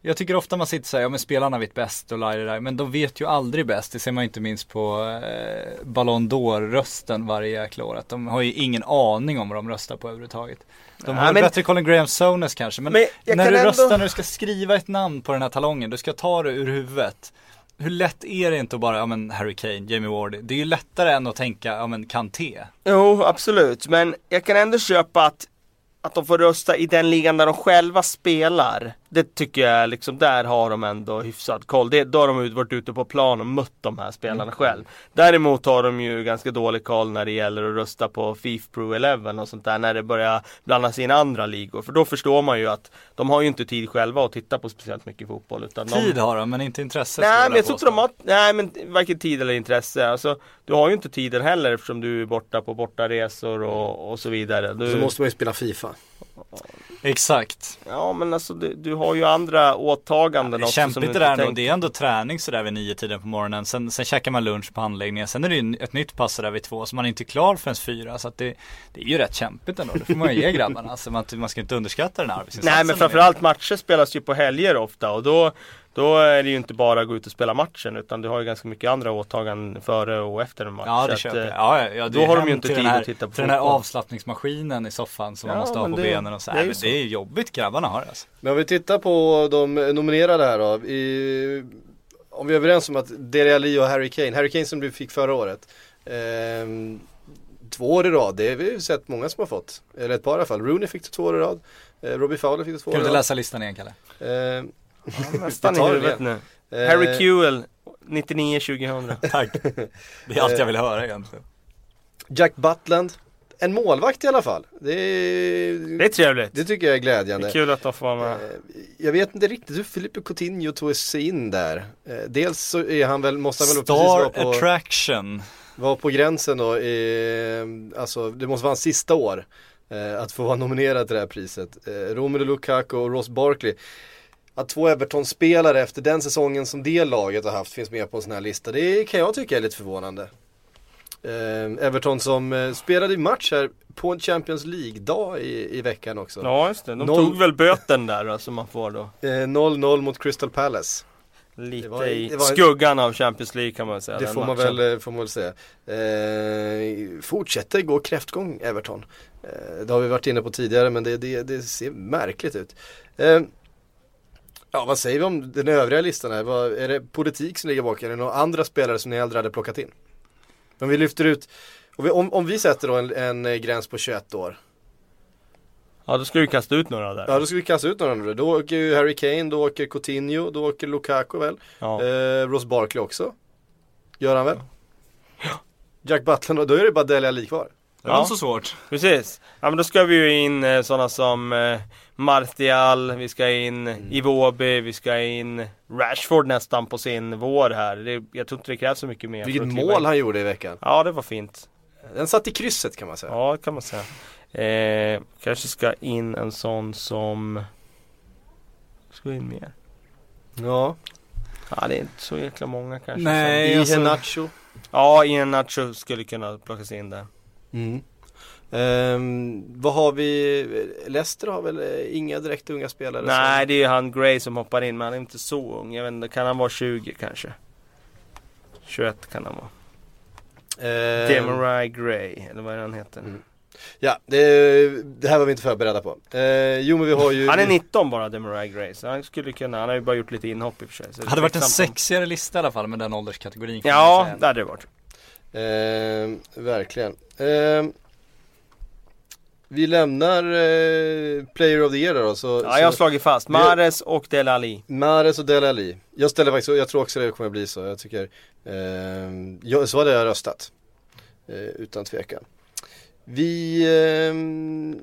jag tycker ofta man sitter såhär, ja men spelarna vet bäst och lär det där, men de vet ju aldrig bäst, det ser man ju inte minst på eh, Ballon d'Or-rösten varje jäkla år, att de har ju ingen aning om vad de röstar på överhuvudtaget. De har men- bättre Colin Graham Sones kanske, men, Men när kan du ändå- röstar, när du ska skriva ett namn på den här talongen, du ska ta det ur huvudet. Hur lätt är det inte att bara, ja men Harry Kane, Jamie Wardy, det är ju lättare än att tänka, ja men Kanté. Jo, absolut. Men jag kan ändå köpa att, att de får rösta i den ligan där de själva spelar det tycker jag liksom, där har de ändå hyfsad koll. Det, då har de varit ute på plan och mött de här spelarna Mm. själv. Däremot har de ju ganska dålig koll när det gäller att rösta på FIF Pro 11 och sånt där när det börjar blandas in andra ligor. För då förstår man ju att de har ju inte tid själva att titta på speciellt mycket fotboll. Utan de... Tid har de men inte intresse Nej men jag tror inte de har, nej men varken tid eller intresse. Alltså, du har ju inte tiden heller eftersom du är borta på bortaresor och, och så vidare. Du, Så måste man ju spela FIFA. Exakt. Ja men alltså du, du har ju andra åtaganden Det är kämpigt det där ändå. Det är ändå träning sådär vid nio tiden på morgonen. Sen, sen käkar man lunch på anläggningen. Sen är det ju ett nytt pass där vid två. Så man är inte klar förrän fyra. Så att det, det är ju rätt kämpigt ändå. Det får man ju ge grabbarna. Alltså man, man ska inte underskatta den här arbetsinsatsen. Nej men framförallt matcher spelas ju på helger ofta och då Då är det ju inte bara att gå ut och spela matchen utan du har ju ganska mycket andra åtaganden före och efter en match. Ja det att, köper jag. eh, Ja, ja, då har de ju inte tid här, att titta på Till den här avslappningsmaskinen i soffan som man Ja, måste ha på det- benen och så. det är ju men så. det är jobbigt grabbarna har det alltså. Men om vi tittar på de nominerade här då. I, om vi är överens om att Dele Alli och Harry Kane, Harry Kane som du fick förra året. ehm, två år i rad, det har vi ju sett många som har fått. Eller ett par i alla fall. Rooney fick det två år i rad. Eh, Robbie Fowler fick det två år Kan i du inte rad. läsa listan igen Kalle? Ehm, Nästan i det huvudet nu. eh, Harry Kewell 99-2000. Tack. Det är allt jag vill höra egentligen. Jack Butland. En målvakt i alla fall. Det, är, Det är trevligt. det tycker jag är Det glädjande. är kul att de får vara med. Eh, Jag vet inte riktigt hur Filipe Coutinho tog sig in där. Eh, Dels så är han väl, måste han väl precis Star vara på, attraction. vara på gränsen då. I, alltså det måste vara hans sista år. Att få vara nominerad till det här priset. Romelu Lukaku och Ross Barkley. Att två Everton-spelare efter den säsongen som det laget har haft finns med på en sån här lista. Det kan jag tycka är lite förvånande. Eh, Everton som eh, spelade i match här på en Champions League-dag i, i veckan också. Ja just det, de Noll- tog väl böten där som man får då. Eh, 0-0 mot Crystal Palace. Lite var- i var skuggan av Champions League kan man säga. Det får man, väl, eh, får man väl säga. Eh, fortsätter gå kräftgång Everton. Eh, det har vi varit inne på tidigare men det, det, det ser märkligt ut. Eh, ja vad säger vi om den övriga listan här? Vad, är det politik som ligger bakom? Är det några andra spelare som ni hellre hade plockat in? Om vi lyfter ut, om vi, om, om vi sätter då en, en eh, gräns på 21 år. Ja då ska vi kasta ut några där. Ja då ska vi kasta ut några andra. Då åker ju Harry Kane, då åker Coutinho, då åker Lukaku väl. Ja. Eh, Ross Barkley också. Gör han väl? Jack Butler, då är det bara Dele Alli kvar. Det var Ja. inte så svårt. Precis. Ja men då ska vi ju in eh, sådana som eh, Martial, vi ska in Mm. Iwobi, vi ska in Rashford nästan på sin vår här. Det, jag tror inte det krävs så mycket mer. Vilket mål in. han gjorde i veckan. Ja det var fint. Den satt i krysset kan man säga. Ja det kan man säga. Eh, kanske ska in en sån som Ska in mer? Ja. Ja det är inte så jäkla många kanske. Nej. som- alltså- Iheanacho. Ja, Ian Nacho skulle kunna plockas in där. Mm. Ehm, vad har vi? Leicester har väl eh, inga direkt unga spelare? Nej, som- det är han Gray som hoppar in, men han är inte så ung. Jag vet inte, kan han vara 20 kanske? 21 kan han vara. Ehm, Demarai Gray, eller vad är det han heter? Mm. Ja, det, det här var vi inte förberedda på. Ehm, jo men vi har ju Han är 19 bara, Demarai Gray, så han skulle kunna, han har ju bara gjort lite inhopp i och för sig. Så Det hade varit en sexigare lista i alla fall med den ålderskategorin. Ja, det hade det varit. Ehm, verkligen. Ehm, vi lämnar eh, Player of the Year då. Så, Ja, jag har slagit fast. Mares och Del Ali. Mahrez och Dele Alli. Jag ställer faktiskt, jag tror också det kommer bli så. Jag tycker, ehm, jag, så hade jag röstat. Eh, utan tvekan. Vi, ehm,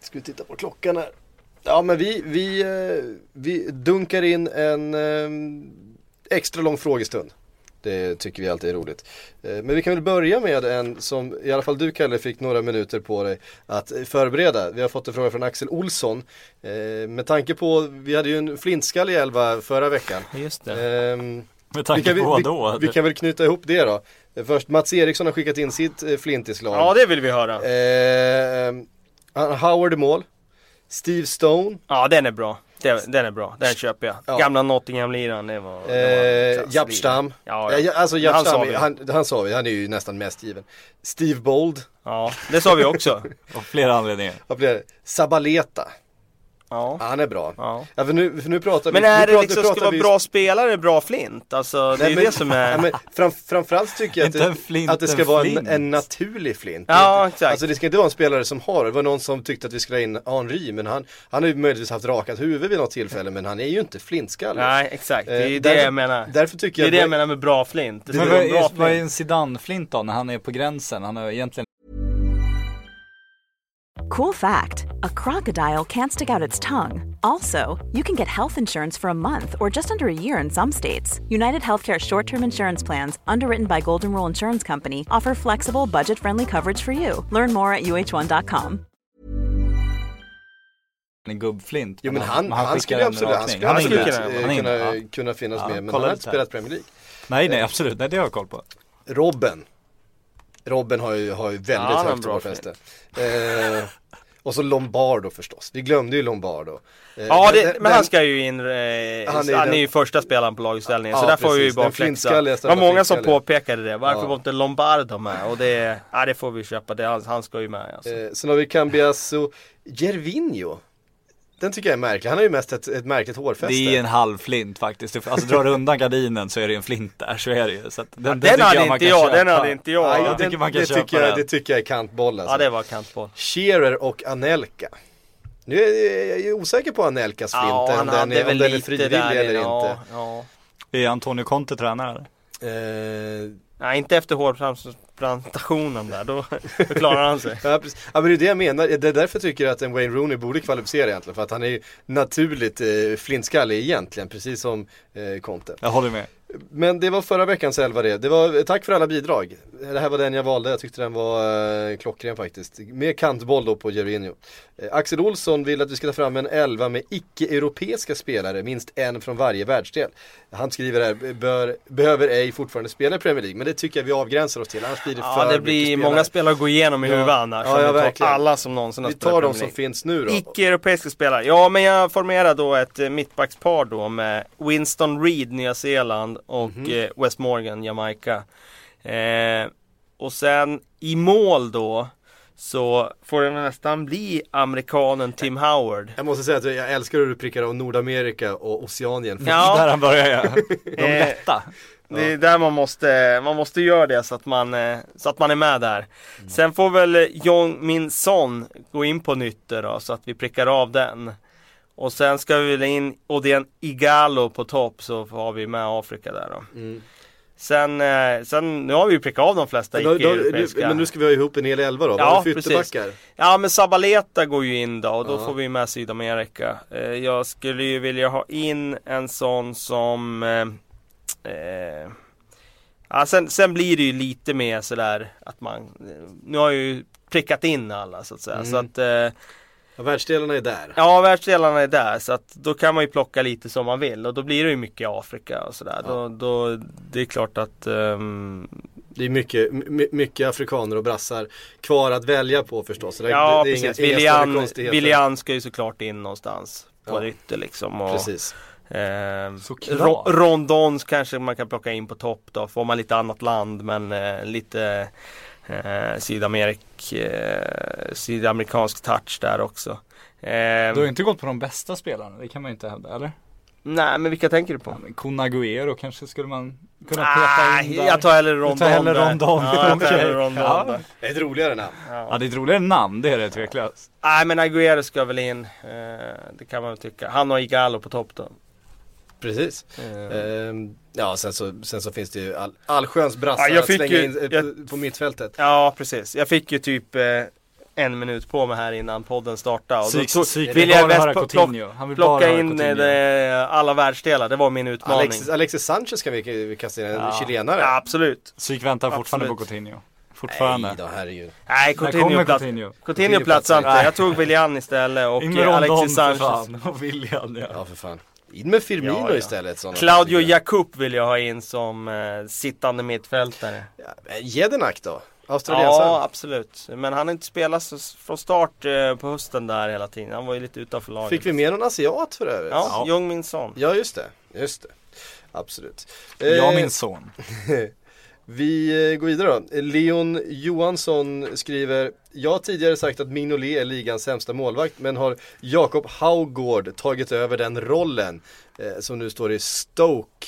ska vi titta på klockan här. Ja men vi, vi, eh, vi dunkar in en ehm, extra lång frågestund. Det tycker vi alltid är roligt. Eh, Men vi kan väl börja med en som i alla fall du Kalle fick några minuter på dig att eh, förbereda. Vi har fått en fråga från Axel Olsson. Eh, Med tanke på, vi hade ju en flintskall i elva förra veckan. Just det. Ehm, Med vi, tanke kan, vi, på vad då? vi, vi kan väl knyta ihop det då. Först Mats Eriksson har skickat in sitt flintislag. Ja, det vill vi höra. Eh, han- Howard i mål. Steve Stone. Ja, den är bra. Den, den är bra, den köper jag. Ja. Gamla Nottingham-liraren, det var... Eh, klasslirare. Japp Stam. Ja, Ja, alltså Men Japp han sa Stam, vi. han, han sa vi, han är ju nästan mest given. Steve Bold. ja, det sa vi också. Av flera anledningar. Blir det? Sabaleta. Ja. Ja, han är bra. ja. Ja, för nu, för nu pratar Men vi... är nu det pratar- liksom, ska vara vi- bra spelare, bra flint? Alltså det är Nej, ju men- det som är... Ja, men fram, framförallt tycker jag att flint, det, att det ska en vara en, en naturlig flint. Ja, Det- exakt. Alltså det ska inte vara en spelare som har, det var någon som tyckte att vi skulle ha in Henri, men han, han har ju möjligtvis haft rakat huvud vid något tillfälle, men han är ju inte flintskallig. Nej, exakt. Det är Eh, det därför- jag menar. Därför tycker Det är jag det jag menar med bra flint. Det Men vad en bra är, är en Zidane-flint då, när han är på gränsen? Han har egentligen Cool fact a crocodile can't stick out its tongue. Also, you can get health insurance for a month or just under a year in some states. United Healthcare short term insurance plans, underwritten by Golden Rule Insurance Company, offer flexible, budget friendly coverage for you. Learn more at uh1.com. en gubbflint. Jo men han, han, skickar skulle ju en absolut, han rakning. skulle Han är absolut inne. eh, Han är inne, kunna, ja. kunna finnas Ja, med, men han har inte spelat Premier League. Nej nej absolut, nej det har jag koll på. Robben. Robben har ju, har ju väldigt Ja, han högt hårfäste. Eh, och så Lombardo förstås, vi glömde ju Lombardo. Eh, Ja, den- det, men den- han ska ju in, eh, Han han, är är, den- ju första spelaren på lagutställningen. så Ja, där får vi ju bara flexa. Det var många som påpekade det. Varför Ja. var inte Lombardo med? Och det, ja, det får vi köpa. Det, han, han ska ju med alltså. Eh, sen har vi Cambiasso Gervinho. Den tycker jag är märklig, han har ju mest ett, ett märkligt hårfäste. Det är en halv flint faktiskt. Alltså drar du undan gardinen så är det en flint där, så är det ju. Så att den, den tycker hade man inte jag, den hade inte jag. Nej, jag den, tycker man kan det, köpa tycker jag, den. det tycker jag är kantboll alltså. Ja, det var kantboll. Shearer och Anelka. Nu är jag, jag är osäker på Anelkas flint, Ja, om, han den är, om väl den är lite frivillig där eller ja, inte. Ja. Är Antonio Conte tränare eller? Eh, Nej, inte efter hårtransplantationen där. Då, då klarar han sig. Ja, precis. ja men det är det jag menar, det är därför jag tycker att en Wayne Rooney borde kvalificera egentligen För att han är ju naturligt eh, flintskallig egentligen, precis som eh, Conte Jag håller med. Men det var förra veckans elva det, det var, tack för alla bidrag. Det här var den jag valde, jag tyckte den var eh, klockren faktiskt. Med kantboll då på Gervinho eh, Axel Olsson vill att vi ska ta fram en elva med icke-europeiska spelare, minst en från varje världsdel. Han skriver här, bör, behöver ej fortfarande spela i Premier League. Men det tycker jag vi avgränsar oss till, annars blir det för Ja, det blir spelare. många spelare att gå igenom i Ja. huvudet annars. Ja, ja, vi tar alla som någonsin har Vi spelat tar de som finns nu då. Icke-europeiska spelare. Ja, men jag formerar då ett eh, mittbackspar då med Winston Reed, Nya Zeeland och Mhm. eh, West Morgan, Jamaica. Eh, och sen i mål då så får det nästan bli amerikanen Tim Howard. Jag måste säga att jag älskar hur du prickar av Nordamerika och Oceanien. Ja. Där han börjar ja. De Eh, lätta. Det är där man måste, man måste göra det så att man, eh, så att man är med där. Sen får väl Jong Min Son gå in på nytt då, så att vi prickar av den. Och sen ska vi väl in Odien Igalo på topp så har vi med Afrika där då. Mm. Sen, eh, sen, nu har vi ju prickat av de flesta icke-europeiska. men nu ska vi ha ihop en hel elva då, Ja, precis. Ja men Sabaleta går ju in då och då Ja. får vi med Sydamerika. Eh, jag skulle ju vilja ha in en sån som eh, eh, ja, sen, sen blir det ju lite mer sådär att man Nu har jag ju prickat in alla så att säga. Mm. Så att eh, Ja, världsdelarna är där. Ja världsdelarna är där så att då kan man ju plocka lite som man vill och då blir det ju mycket Afrika och sådär. Ja. Då, då, det är klart att ehm, Det är mycket, my- mycket afrikaner och brassar kvar att välja på förstås. Det, Ja det, det är precis, inga, William. William ska ju såklart in någonstans på Ja. ytter liksom. Och, Precis. Eh. Ro- Rondons kanske man kan plocka in på topp då. Får man lite annat land men eh, lite eh, Sydamerik, eh, sydamerikansk touch där också. Eh, Du har inte gått på de bästa spelarna, det kan man ju inte hävda, eller? nej men vilka tänker du på? Ja, men Kun Agüero kanske skulle man kunna peta in där. jag tar hellre Rondon tar hellre. Rondon. Ja, jag tar hellre Rondon Ja. där. Det är ett roligare namn. Ja det är ett roligare namn, det är det tveklöst. Nej men Agüero ska väl in. Eh, det kan man väl tycka. Han och Igalo på topp då. Precis. Eh, Ehm, ja, sen så, sen så finns det ju all, allsköns brassar Ja, jag att slänga ju- in eh, jag- på, mittfältet. Ja precis. Jag fick ju typ eh, en minut på mig här innan podden startade. Och då Psyk, tog, psyk, vill jag bara mest höra pl- Coutinho. Han vill bara plocka in Coutinho. eh, det, alla världsdelar. Det var min utmaning. Alexis, Alexis Sanchez kan vi, vi kasta in, en Ja. chilenare. Ja, absolut. Psyk väntar fortfarande Absolut. på Coutinho. Fortfarande. Nej då, herregud. Nej, När Coutinho kommer plats. Coutinho? Coutinho platsar inte. Jag tog Willian istället och eh, med Rondon Alexis för Sanchez. fan. Och William ja. Ja, för fan. In med Firmino Ja, ja. istället. Claudio jag. Jakub vill jag ha in som eh, sittande mittfältare. Ja, Jedinak då? Australiensaren? Ja, absolut. Men han har inte spelat så, från start eh, på hösten där hela tiden. Han var ju lite utanför laget. Fick vi med någon asiat för övrigt? Ja, Jong Min Son. Ja, just det. Just det. Absolut. Jag Eh, min son. Vi eh, går vidare då. Leon Johansson skriver jag har tidigare sagt att Mignolet är ligans sämsta målvakt men har Jakob Haugård tagit över den rollen eh, som nu står i Stoke.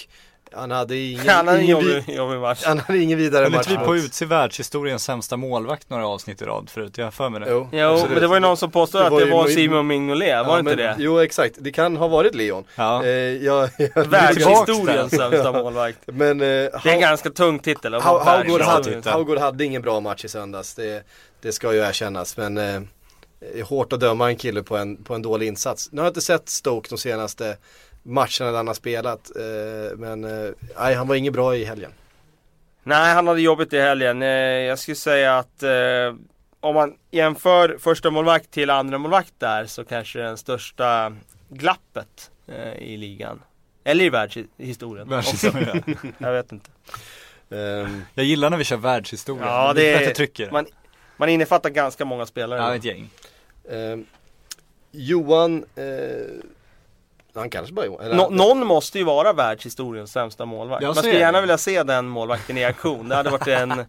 Han hade ingen, Han hade en ingen, jobbig, jobbig match. han hade ingen vidare Höll match inte vi på att utse världshistoriens sämsta målvakt några avsnitt i rad förut? Jag har för mig det. Jo, Jo, absolut. men det var ju någon som påstod Det att det var Simon Mignolet, var Ja, det inte men- det? Jo exakt, det kan ha varit Leon. Ja. Eh, jag, jag, Världshistoriens sämsta målvakt. Men eh, Det är en ganska tung titel. Haugård hade, hade ingen bra match i söndags, det, det ska ju erkännas. Men eh, det är hårt att döma en kille på en, på en dålig insats. Nu har jag inte sett Stoke de senaste matcherna där han har spelat. Eh, men eh, nej, han var inget bra i helgen. Nej, han hade jobbigt i helgen. Eh, Jag skulle säga att eh, om man jämför första målvakt till andra målvakt där så kanske den största glappet eh, i ligan. Eller i världshistorien. Världshistoria. Jag vet inte. Ehm, Jag gillar när vi kör världshistoria. Ja, det är det bättre är- trycker. Man, man innefattar ganska många spelare. Ja, ett gäng. ehm, Johan, eh, han kanske bara Johan. eller- Nå- någon måste ju vara världshistoriens sämsta målvakt. Man skulle gärna vilja se den målvakten i aktion. Det hade varit en...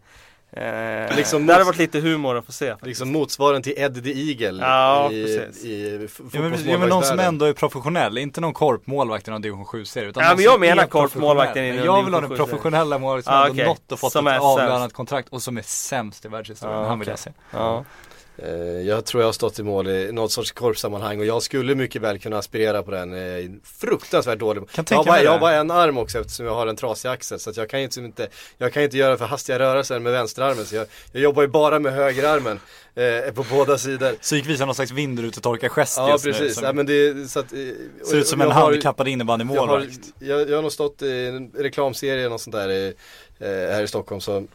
Eh, Liksom det hade varit lite humor att få se. Liksom motsvarigheten till Ed the Eagle Ja, i, precis. i Ja men, ja, men någon som ändå är professionell, inte någon korpmålvakt i någon division 7-serie. utan Ja, men jag menar korpmålvakten i professionell. någon Jag vill ha den division 7-serie. professionella målvakten som Ah, ändå okej. nått och fått Som ett avlönat kontrakt och som är sämst i världshistorien. Ja, Han vill jag se. Ja. Eh, Jag tror jag har stått i mål i något sorts korpsammanhang och jag skulle mycket väl kunna aspirera på den. eh, Fruktansvärt dålig. Kan jag, har bara, jag har bara en arm också eftersom jag har en trasig axel så att jag kan ju liksom inte Jag kan inte göra för hastiga rörelser med vänsterarmen så jag, jag jobbar ju bara med högerarmen eh, på båda sidor. Psyk visar någon slags vindrutetorkargest Ja just nu. precis, som ja, men det, så att, eh, Ser ut som en handikappad jag har, innebandymålvakt. jag, jag har nog stått i en reklamserie och sånt där i, eh, här i Stockholm så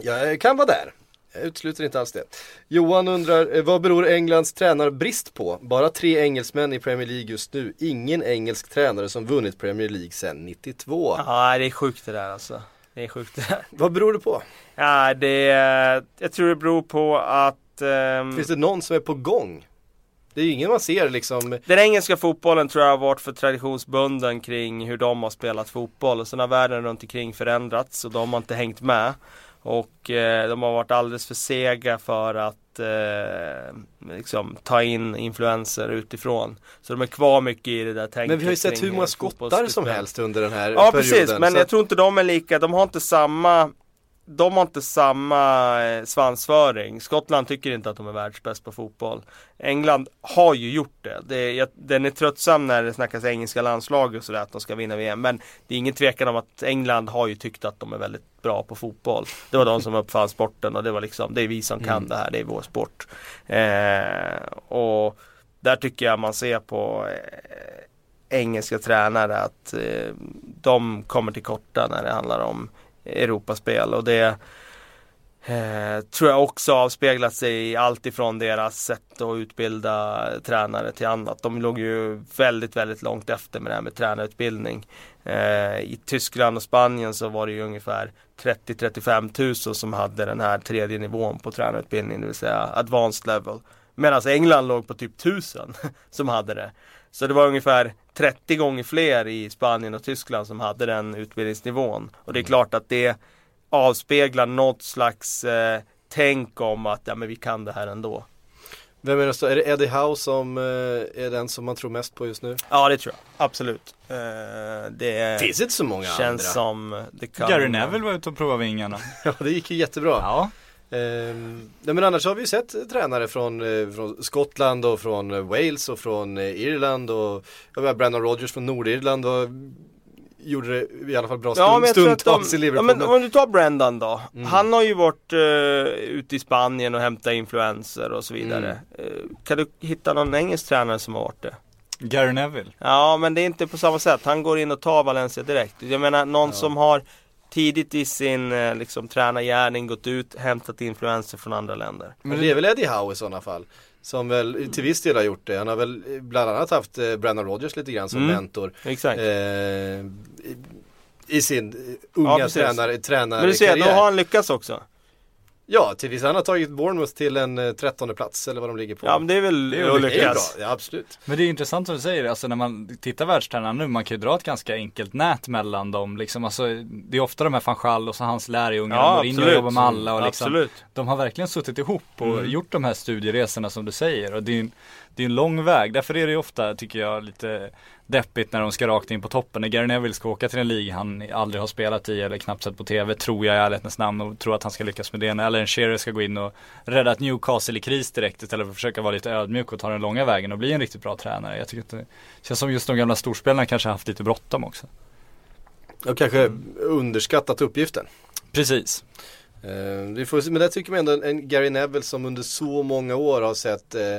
jag kan vara där. Jag utesluter inte alls det. Johan undrar, eh, vad beror Englands tränarbrist på? Bara tre engelsmän i Premier League just nu. Ingen engelsk tränare som vunnit Premier League sedan 92. ja, det är sjukt det där alltså. Det är sjukt det där. Vad beror det på? Ja, det jag tror det beror på att ehm, Finns det någon som är på gång? Det är ju ingen man ser liksom. Den engelska fotbollen tror jag har varit för traditionsbunden kring hur de har spelat fotboll. Och sen har världen runt omkring förändrats och de har inte hängt med. Och eh, de har varit alldeles för sega för att eh, liksom, ta in influenser utifrån. Så de är kvar mycket i det där tänket. Men vi har ju sett hur många skottar som helst under den här Ja perioden. precis, men Så jag tror inte de är lika, de har inte samma de har inte samma eh, svansföring. Skottland tycker inte att de är världsbäst på fotboll. England har ju gjort det. det jag, den är tröttsam när det snackas engelska landslag och sådär att de ska vinna VM. Men det är ingen tvekan om att England har ju tyckt att de är väldigt bra på fotboll. Det var de som uppfann sporten och det var liksom, det är vi som kan det här, det är vår sport. Eh, och där tycker jag man ser på eh, engelska tränare att eh, de kommer till korta när det handlar om Europaspel och det eh, tror jag också avspeglat sig i allt ifrån deras sätt att utbilda tränare till annat. De låg ju väldigt, väldigt långt efter med det här med tränarutbildning. Eh, I Tyskland och Spanien så var det ju ungefär 30-35 tusen som hade den här tredje nivån på tränarutbildning, det vill säga advanced level. Medan England låg på typ 1000 som hade det. Så det var ungefär 30 gånger fler i Spanien och Tyskland som hade den utbildningsnivån. Och det är klart att det avspeglar något slags eh, tänk om att ja, men vi kan det här ändå. Vem är det, är det Eddie Howe som eh, är den som man tror mest på just nu? Ja det tror jag, absolut. Eh, det Finns inte så många känns andra. som det kan Gary Neville var ute och provade vingarna. Ja det gick ju jättebra. Ja. Ehm, nej men annars har vi ju sett tränare från, eh, från Skottland och från eh, Wales och från eh, Irland och jag Brandon Rodgers från Nordirland och gjorde det i alla fall bra stund, Ja men stundtals de, i ja, Liverpool. men men- om du tar Brendan då. Mm. Han har ju varit uh, ute i Spanien och hämtat influenser och så vidare. Mm. Eh, kan du hitta någon engelsk tränare som har varit det? Gary Neville. Ja men det är inte på samma sätt. Han går in och tar Valencia direkt. Jag menar någon som har tidigt i sin eh, liksom, tränargärning gått ut, hämtat influenser från andra länder. Men det är väl Eddie Howe i sådana fall. Som väl till viss del har gjort det. Han har väl eh, bland annat haft eh, Brandon Rodgers lite grann som Mm. mentor. Exakt. Eh, i, I sin unga precis. tränare, tränare men du ser, då har han lyckats också. Ja, till viss han har tagit Bournemouth till en eh, trettonde plats eller vad de ligger på. Ja men det är väl Det är bra, Ulrikas. ja, absolut. Men det är intressant som du säger, alltså när man tittar världstränarna nu, man kan ju dra ett ganska enkelt nät mellan dem liksom, alltså Det är ofta de här van Gaal och så hans lärjungar, Ja, Mourinho absolut. jobbar med alla och liksom Absolut. De har verkligen suttit ihop och Mm. gjort de här studieresorna som du säger och det är en, det är en lång väg, därför är det ju ofta, tycker jag, lite deppigt när de ska rakt in på toppen. När Gary Neville ska åka till en liga han aldrig har spelat i eller knappt sett på TV, tror jag i ärlighetens namn och tror att han ska lyckas med det. När Alan Shearer ska gå in och rädda ett Newcastle i kris direkt istället för att försöka vara lite ödmjuk och ta den långa vägen och bli en riktigt bra tränare. Jag tycker att det känns som just de gamla storspelarna kanske haft lite bråttom också. Och kanske underskattat uppgiften. Precis. Eh, men där tycker man ändå en Gary Neville som under så många år har sett eh,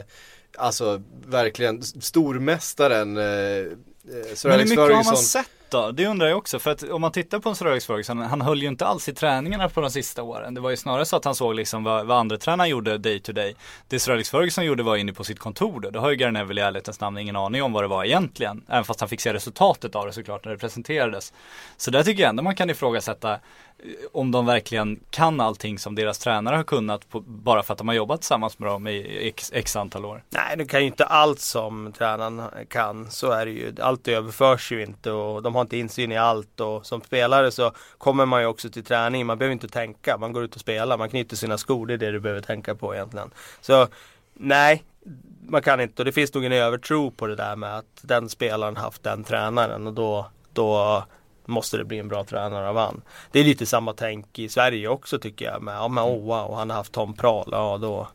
Alltså verkligen stormästaren eh, eh, Sir Men hur mycket har man sett då? Det undrar jag också. För att om man tittar på en Sir Alex Ferguson, han höll ju inte alls i träningarna på de sista åren. Det var ju snarare så att han såg liksom vad, vad andra tränare gjorde day to day. Det Sir Alex Ferguson gjorde var inne på sitt kontor då. Det har ju Gary Neville i ärlighetens namn ingen aning om vad det var egentligen. Även fast han fick se resultatet av det såklart när det presenterades. Så där tycker jag ändå man kan ifrågasätta om de verkligen kan allting som deras tränare har kunnat på, bara för att de har jobbat tillsammans med dem i x, x antal år. Nej, de kan ju inte allt som tränaren kan. Så är det ju. Allt överförs ju inte och de har inte insyn i allt. Och som spelare så kommer man ju också till träning. Man behöver inte tänka. Man går ut och spelar. Man knyter sina skor. Det är det du behöver tänka på egentligen. Så nej, man kan inte. Och det finns nog en övertro på det där med att den spelaren haft den tränaren och då, då måste det bli en bra tränare av han. Det är lite samma tänk i Sverige också tycker jag. Med, ja men oh wow, han har haft Tom Prahl. Ja då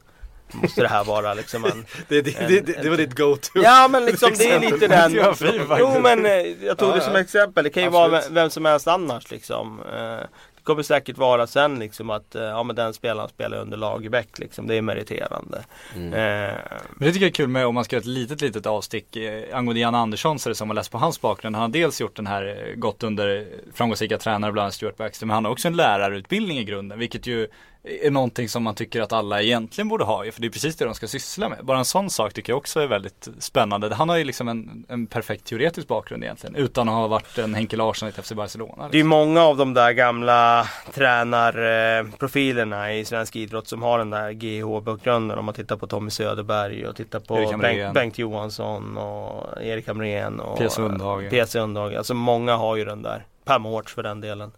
måste det här vara liksom en Det, det, det, det, var ditt go-to. Ja men liksom det är lite den. Jo men eh, jag tog Ja, det som ja. exempel. Det kan ju Absolut. vara vem, vem som helst annars liksom. Eh, kommer säkert vara sen liksom att eh, ja men den spelaren spelar under Lagerbäck liksom. Det är meriterande. Mm. Eh, Men det tycker jag är kul med om man ska göra ett litet litet avstick eh, angående Jan Andersson så är det som man läst på hans bakgrund. Han har dels gjort den här, eh, gått under framgångsrika tränare bland annat Stuart Baxter, men han har också en lärarutbildning i grunden, vilket ju är någonting som man tycker att alla egentligen borde ha för det är precis det de ska syssla med. Bara en sån sak tycker jag också är väldigt spännande. Han har ju liksom en, en perfekt teoretisk bakgrund egentligen, utan att ha varit en Henke Larsson i FC Barcelona. Det är Liksom. många av de där gamla tränarprofilerna i svensk idrott som har den där GH-bakgrunden. Om man tittar på Tommy Söderberg och tittar på. Bengt, Bengt Johansson och Erik Hamrén och P.C. Sundhage. Alltså många har ju den där. Per Mårts för den delen.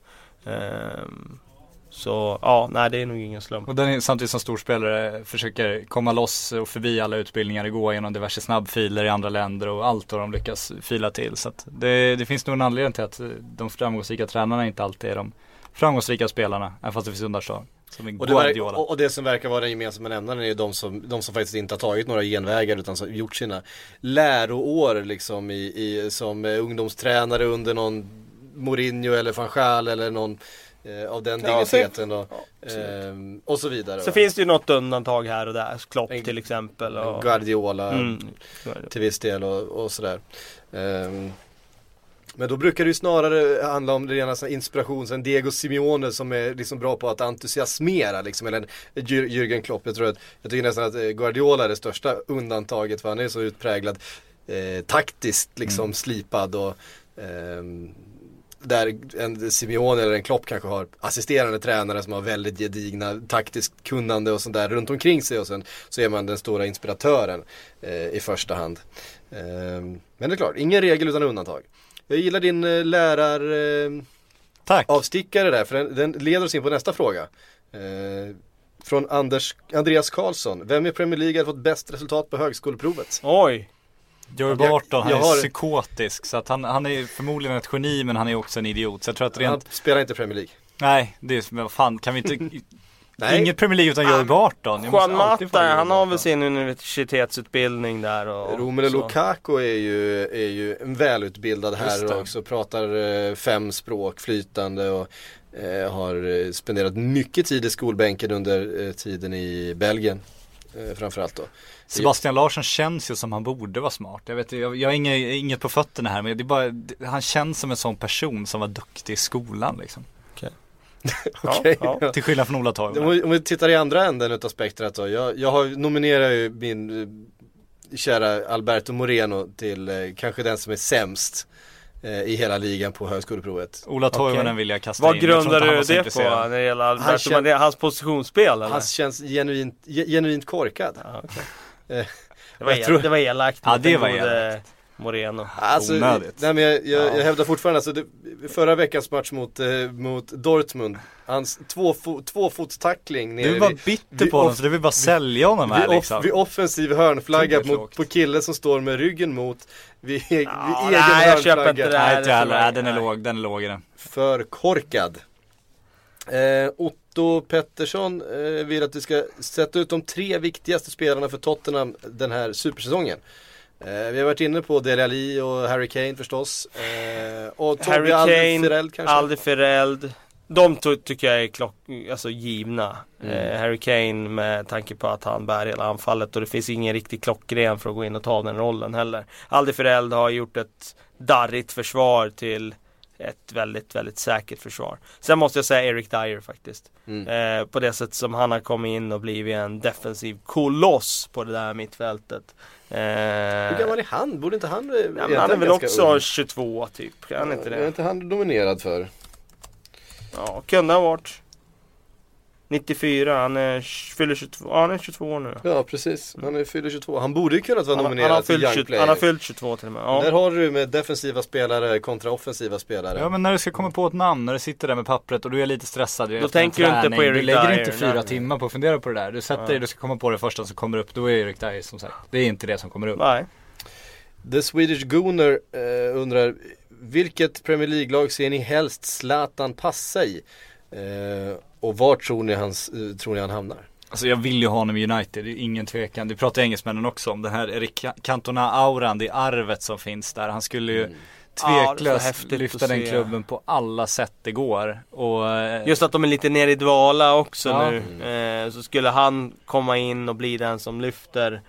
Ehm, så ja, nej det är nog ingen slump. Och den är samtidigt som storspelare försöker komma loss och förbi alla utbildningar och gå igenom diverse snabbfiler i andra länder och allt vad de lyckas fila till. Så att det, det finns nog en anledning till att de framgångsrika tränarna inte alltid är de framgångsrika spelarna, även fast det finns undantag. Och det, och, det som verkar vara den gemensamma nämnaren är de som, de som faktiskt inte har tagit några genvägar utan som gjort sina läroår liksom i, i, som ungdomstränare under någon Mourinho eller van Gaal eller någon eh, av den Ja, digniteten absolut. Ehm, och så vidare. Så va? finns det ju något undantag här och där. Klopp En- till exempel. Och, Guardiola mm, till viss del och, och sådär. Ehm, men då brukar det ju snarare handla om rena inspiration, sen Diego Simeone som är liksom bra på att entusiasmera liksom, eller en Jür- Jürgen Klopp. Jag tror att, jag tycker nästan att eh, Guardiola är det största undantaget för han är så utpräglad eh, taktiskt liksom slipad och ehm, där en Simeone eller en Klopp kanske har assisterande tränare som har väldigt gedigna taktiskt kunnande och sånt där runt omkring sig och sen så är man den stora inspiratören eh, i första hand. Ehm, men det är klart, ingen regel utan undantag. Jag gillar din eh, lärar eh, Tack! avstickare där för den, den leder oss in på nästa fråga. Eh, från Anders, Andreas Karlsson. Vem i Premier League har fått bäst resultat på högskoleprovet? Oj! Joey Jag- Barton, han jag är har- psykotisk. Så att han, han är förmodligen ett geni men han är också en idiot. Så jag tror att Han rent, spelar inte Premier League. nej, det är vad fan, kan vi inte Nej. Inget Premier League utan Joey Barton. Juan Mata, han har väl sin universitetsutbildning där och Romelu. Lukaku är ju, är ju en välutbildad herre också, pratar eh, fem språk flytande och eh, har eh, spenderat mycket tid i skolbänken under eh, tiden i Belgien. Eh, framförallt då. Sebastian Larsson känns ju som han borde vara smart. Jag vet jag, jag har inget, inget på fötterna här men det är bara, han känns som en sån person som var duktig i skolan liksom. Ja, ja. Till skillnad från Ola Om Toivonen. vi, om vi tittar i andra änden utav spektrat då. Jag, jag har nominerat ju min eh, kära Alberto Moreno till eh, kanske den som är sämst. Eh, i hela ligan på högskoleprovet. Ola Toivonen vill jag kasta Vad in. Tror grundar han du det på när det gäller Alberto känner- Mandela? Hans positionsspel eller? Han känns genuint, ge- genuint korkad. Ja, okej. Eh, det, var jag el, tror- det var elakt Ja, det var gode Moreno. Alltså, Onödigt. nej men jag, jag, Ja. jag hävdar fortfarande, alltså, det, förra veckans match mot, eh, mot Dortmund, hans två, fo, tvåfotstackling nere Du bara vid- bitter vid på honom så du vill bara sälja honom här vid, off, liksom. vid offensiv hörnflagga mot, på kille som står med ryggen mot, vid, vid egen nej, jag köper inte det. Nej inte jag heller, Nej, Nej, den är nej. låg, den är låg i den. För korkad. Eh, Otto Pettersson eh, vill att vi ska sätta ut de tre viktigaste spelarna för Tottenham den här supersäsongen. Eh, vi har varit inne på Dele Alli och Harry Kane förstås. Eh, och Toby Harry Kane, kanske. Alderweireld. De tycker jag är klock, alltså givna. Mm. Eh, Harry Kane med tanke på att han bär hela anfallet och det finns ingen riktig klockren för att gå in och ta den rollen heller. Alderweireld har gjort ett darrigt försvar till ett väldigt, väldigt säkert försvar. Sen måste jag säga Eric Dyer faktiskt. Mm. Eh, på det sätt som han har kommit in och blivit en defensiv koloss på det där mittfältet. Eh, Hur gammal är han? Borde inte han eh, ja, men egentligen han är väl också ung? 22 typ, är han inte Är det? inte han nominerad för? Ja, kunde ha varit 94, han är, fyller 22, ja, han är 22 år nu Ja precis, han är fyller 22. Han borde ju kunnat vara han, han, nominerad har fyllt Young 20, Player. han har fyllt 22 till och med ja. Där har du med defensiva spelare kontra offensiva spelare. Ja men när du ska komma på ett namn, när du sitter där med pappret och du är lite stressad en tänker du inte på Eric Du lägger Dyer, inte fyra nej. timmar på att fundera på det där. Du sätter dig, du ska komma på det första som kommer upp, då är Erik Dyer som sagt. Det är inte det som kommer upp. Nej. The Swedish Gooner eh, undrar Vilket Premier League-lag ser ni helst Zlatan passa i? Eh, och var tror ni, hans, eh, tror ni han hamnar? Alltså jag vill ju ha honom i United, det är ingen tvekan. Det pratar engelsmännen också om. Den här Erik Cantona-auran, det arvet som finns där. Han skulle ju Ja, så tveklöst häftigt lyfta den se. klubben på alla sätt det går. Och, eh, Just att de är lite nere i dvala också Ja. nu. Eh, så skulle han komma in och bli den som lyfter.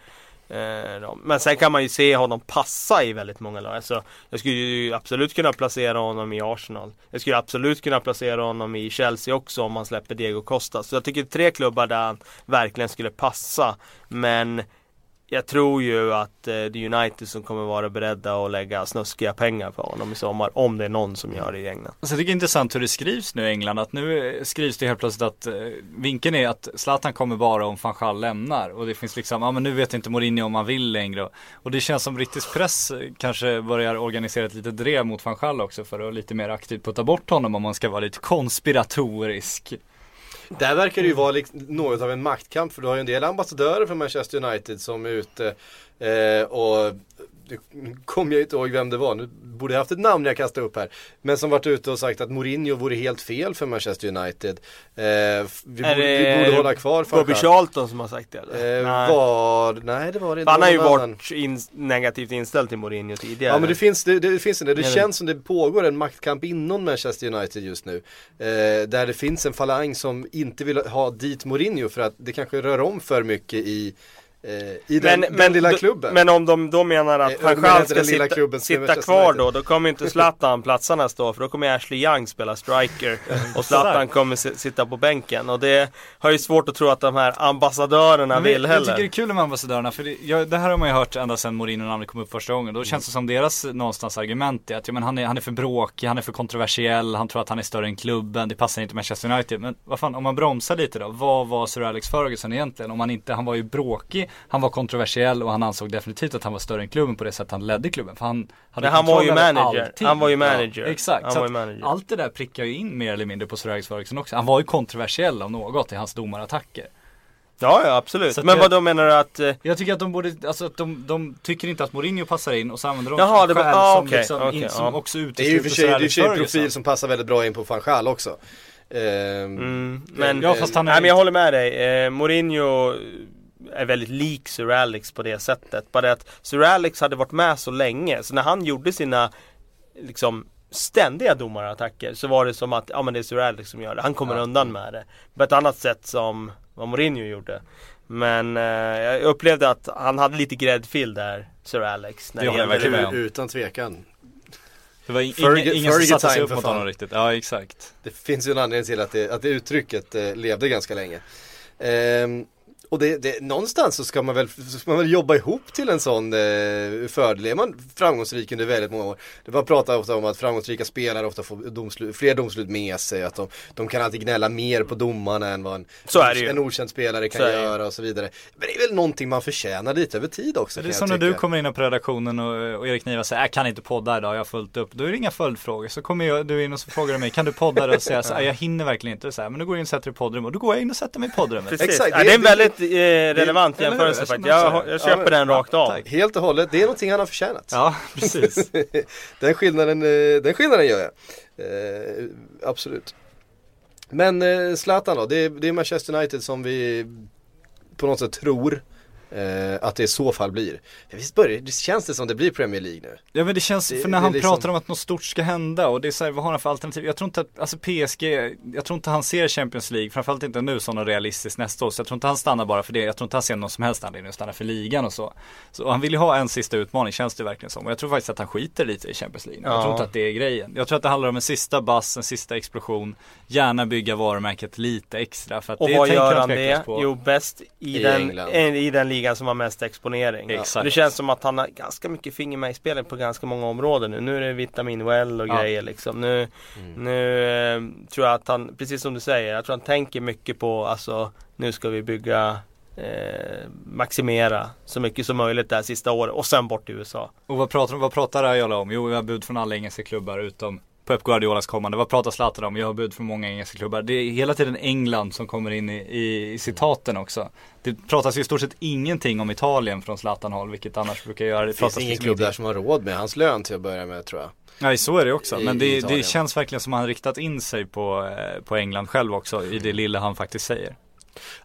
Eh, men sen kan man ju se honom passa i väldigt många lag. Alltså, jag skulle ju absolut kunna placera honom i Arsenal. Jag skulle absolut kunna placera honom i Chelsea också om man släpper Diego Costa. Så jag tycker tre klubbar där han verkligen skulle passa. Men jag tror ju att eh, det är United som kommer vara beredda att lägga snuskiga pengar på honom i sommar. Om det är någon som gör det i England. Alltså jag tycker det är intressant hur det skrivs nu i England. Att nu eh, skrivs det helt plötsligt att eh, vinkeln är att Zlatan kommer bara om van Gaal lämnar. Och det finns liksom, ja men nu vet inte Mourinho om han vill längre. Och det känns som brittisk press kanske börjar organisera ett litet drev mot van Gaal också för att lite mer aktivt putta bort honom om man ska vara lite konspiratorisk. Där verkar det ju vara liksom något av en maktkamp för du har ju en del ambassadörer för Manchester United som är ute eh, och nu kommer jag inte ihåg vem det var, nu borde jag haft ett namn jag kastade upp här. Men som varit ute och sagt att Mourinho vore helt fel för Manchester United. Eh, vi, borde, det- vi borde hålla kvar Bobby Gaal. Charlton som har sagt det eller? Eh, Nej. var, nej det var det inte. Han har ju varit in, negativt inställd till Mourinho tidigare. Ja men det finns, det, det finns en, det, det känns som det pågår en maktkamp inom Manchester United just nu. Eh, där det finns en falang som inte vill ha dit Mourinho för att det kanske rör om för mycket i, i den, den lilla klubben. Men om de då menar att Eh, van jag menar ska sitta, klubben sitta kvar då, då kommer inte Zlatan platsa nästa år för då kommer Ashley Young spela striker och Zlatan kommer si- sitta på bänken och det har ju svårt att tro att de här ambassadörerna Men vill jag, jag heller. tycker det är kul med ambassadörerna för det, jag, det här har man ju hört ända sedan Mourinho-namnet kom upp första gången. Då känns det som deras någonstans argument är att ja, men han, är, han är för bråkig, han är för kontroversiell, han tror att han är större än klubben, det passar inte Manchester United. Men vad fan, om man bromsar lite då, vad var Sir Alex Ferguson egentligen? Om han inte, han var ju bråkig, han var kontroversiell och han ansåg definitivt att han var större än klubben på det sättet han ledde klubben. För han hade Men han var ju manager. allting. Han var ju manager. exakt, Han så var ju manager. allt det där prickar ju in mer eller mindre på Sir Alex Ferguson också. Han var ju kontroversiell om något i hans domarattacker. Ja, ja absolut. Så Men jag- vad då menar du att eh, Jag tycker att de borde, alltså att de, de tycker inte att Mourinho passar in och så använder de Jaha, det var- ah, som, okej, liksom, okej, in, som ja. också det är ju utesluter för sig, det är sig en profil som passar väldigt bra in på van Gaal också. Ehm, Mm, men, Ja, fast han är- nej, men jag håller med dig. Eh, Mourinho är väldigt lik Sir Alex på det sättet. Bara det att Sir Alex hade varit med så länge, så när han gjorde sina liksom ständiga domarattacker så var det som att, ja men det är Sir Alex som gör det. Han kommer undan med det. På ett annat sätt som vad Mourinho gjorde. Men eh, jag upplevde att han hade lite gräddfil där, Sir Alex. När Det håller jag verkligen med om. Utan tvekan. Det var in, Fergie- ingen, ingen som satte sig upp för mot honom riktigt. Ja exakt. Det finns ju en anledning till att det, att det uttrycket eh, levde ganska länge. Ehm, Och det, det, någonstans så ska man väl, ska man väl jobba ihop till en sån eh, fördel. Är man framgångsrik under väldigt många år. Det man pratar ofta om att framgångsrika spelare ofta får domslut, fler domslut med sig. Att de, de kan alltid gnälla mer på domarna än vad en, en okänd spelare kan göra och så vidare. Men det är väl någonting man förtjänar lite över tid också. Det är som jag när du kommer in på redaktionen och, och Erik Niva säger jag kan inte podda idag, jag har fullt upp. Då är det inga följdfrågor. Så kommer jag, du in och så frågar du mig, kan du podda? Och säger jag så här, jag hinner verkligen inte. Så här, men då går du in och sätter dig i poddrum och då går jag in och sätter mig i poddrummet. Precis. Exakt, ja, det- är en det- väldigt eh, relevant jämförelse faktiskt. Jag, jag köper Ja, men- den rakt av. tack. Helt och hållet, det är någonting han har förtjänat. Ja, precis. den, skillnaden, eh, den skillnaden gör jag. Eh, absolut. Men eh, Zlatan då, det det är Manchester United som vi på något sätt tror eh, att det i så fall blir. Visst börjar, det känns det som det blir Premier League nu? Ja men det känns, Det- för när han liksom- pratar om att något stort ska hända och det är så här, vad har han för alternativ? Jag tror inte att, alltså PSG, jag tror inte han ser Champions League, framförallt inte nu som något realistiskt nästa år. Så jag tror inte han stannar bara för det, jag tror inte han ser någon som helst anledning att stanna för ligan och så. Så och han vill ju ha en sista utmaning känns det verkligen som. Och jag tror faktiskt att han skiter lite i Champions League. Jag Ja. tror inte att det är grejen. Jag tror att det handlar om en sista bass, en sista explosion. Gärna bygga varumärket lite extra för att Och det vad gör han det? på. Jo, bäst i, I den, England. eh, i den ligan som har mest exponering. Exakt. Det känns som att han har ganska mycket finger med i spelet på ganska många områden nu. Nu är det vitamin well och Ja. grejer liksom. Nu, nu eh, tror jag att han, precis som du säger, jag tror han tänker mycket på alltså nu ska vi bygga eh, maximera så mycket som möjligt det här sista året och sen bort till USA. Och vad pratar, vad pratar Raiola om? Jo, vi har bud från alla engelska klubbar utom Pep Guardiolas kommande. Vad pratar Zlatan om? Jag har bud från många engelska klubbar. Det är hela tiden England som kommer in i, i, i citaten också. Det pratas ju i stort sett ingenting om Italien från Zlatan håll, vilket annars brukar göra. Det, Det finns ingen liksom klubb där som har råd med hans lön till att börja med tror jag. Nej, så är det också. Men det, det känns verkligen som att han riktat in sig på, eh, på England själv också, i det lilla han faktiskt säger.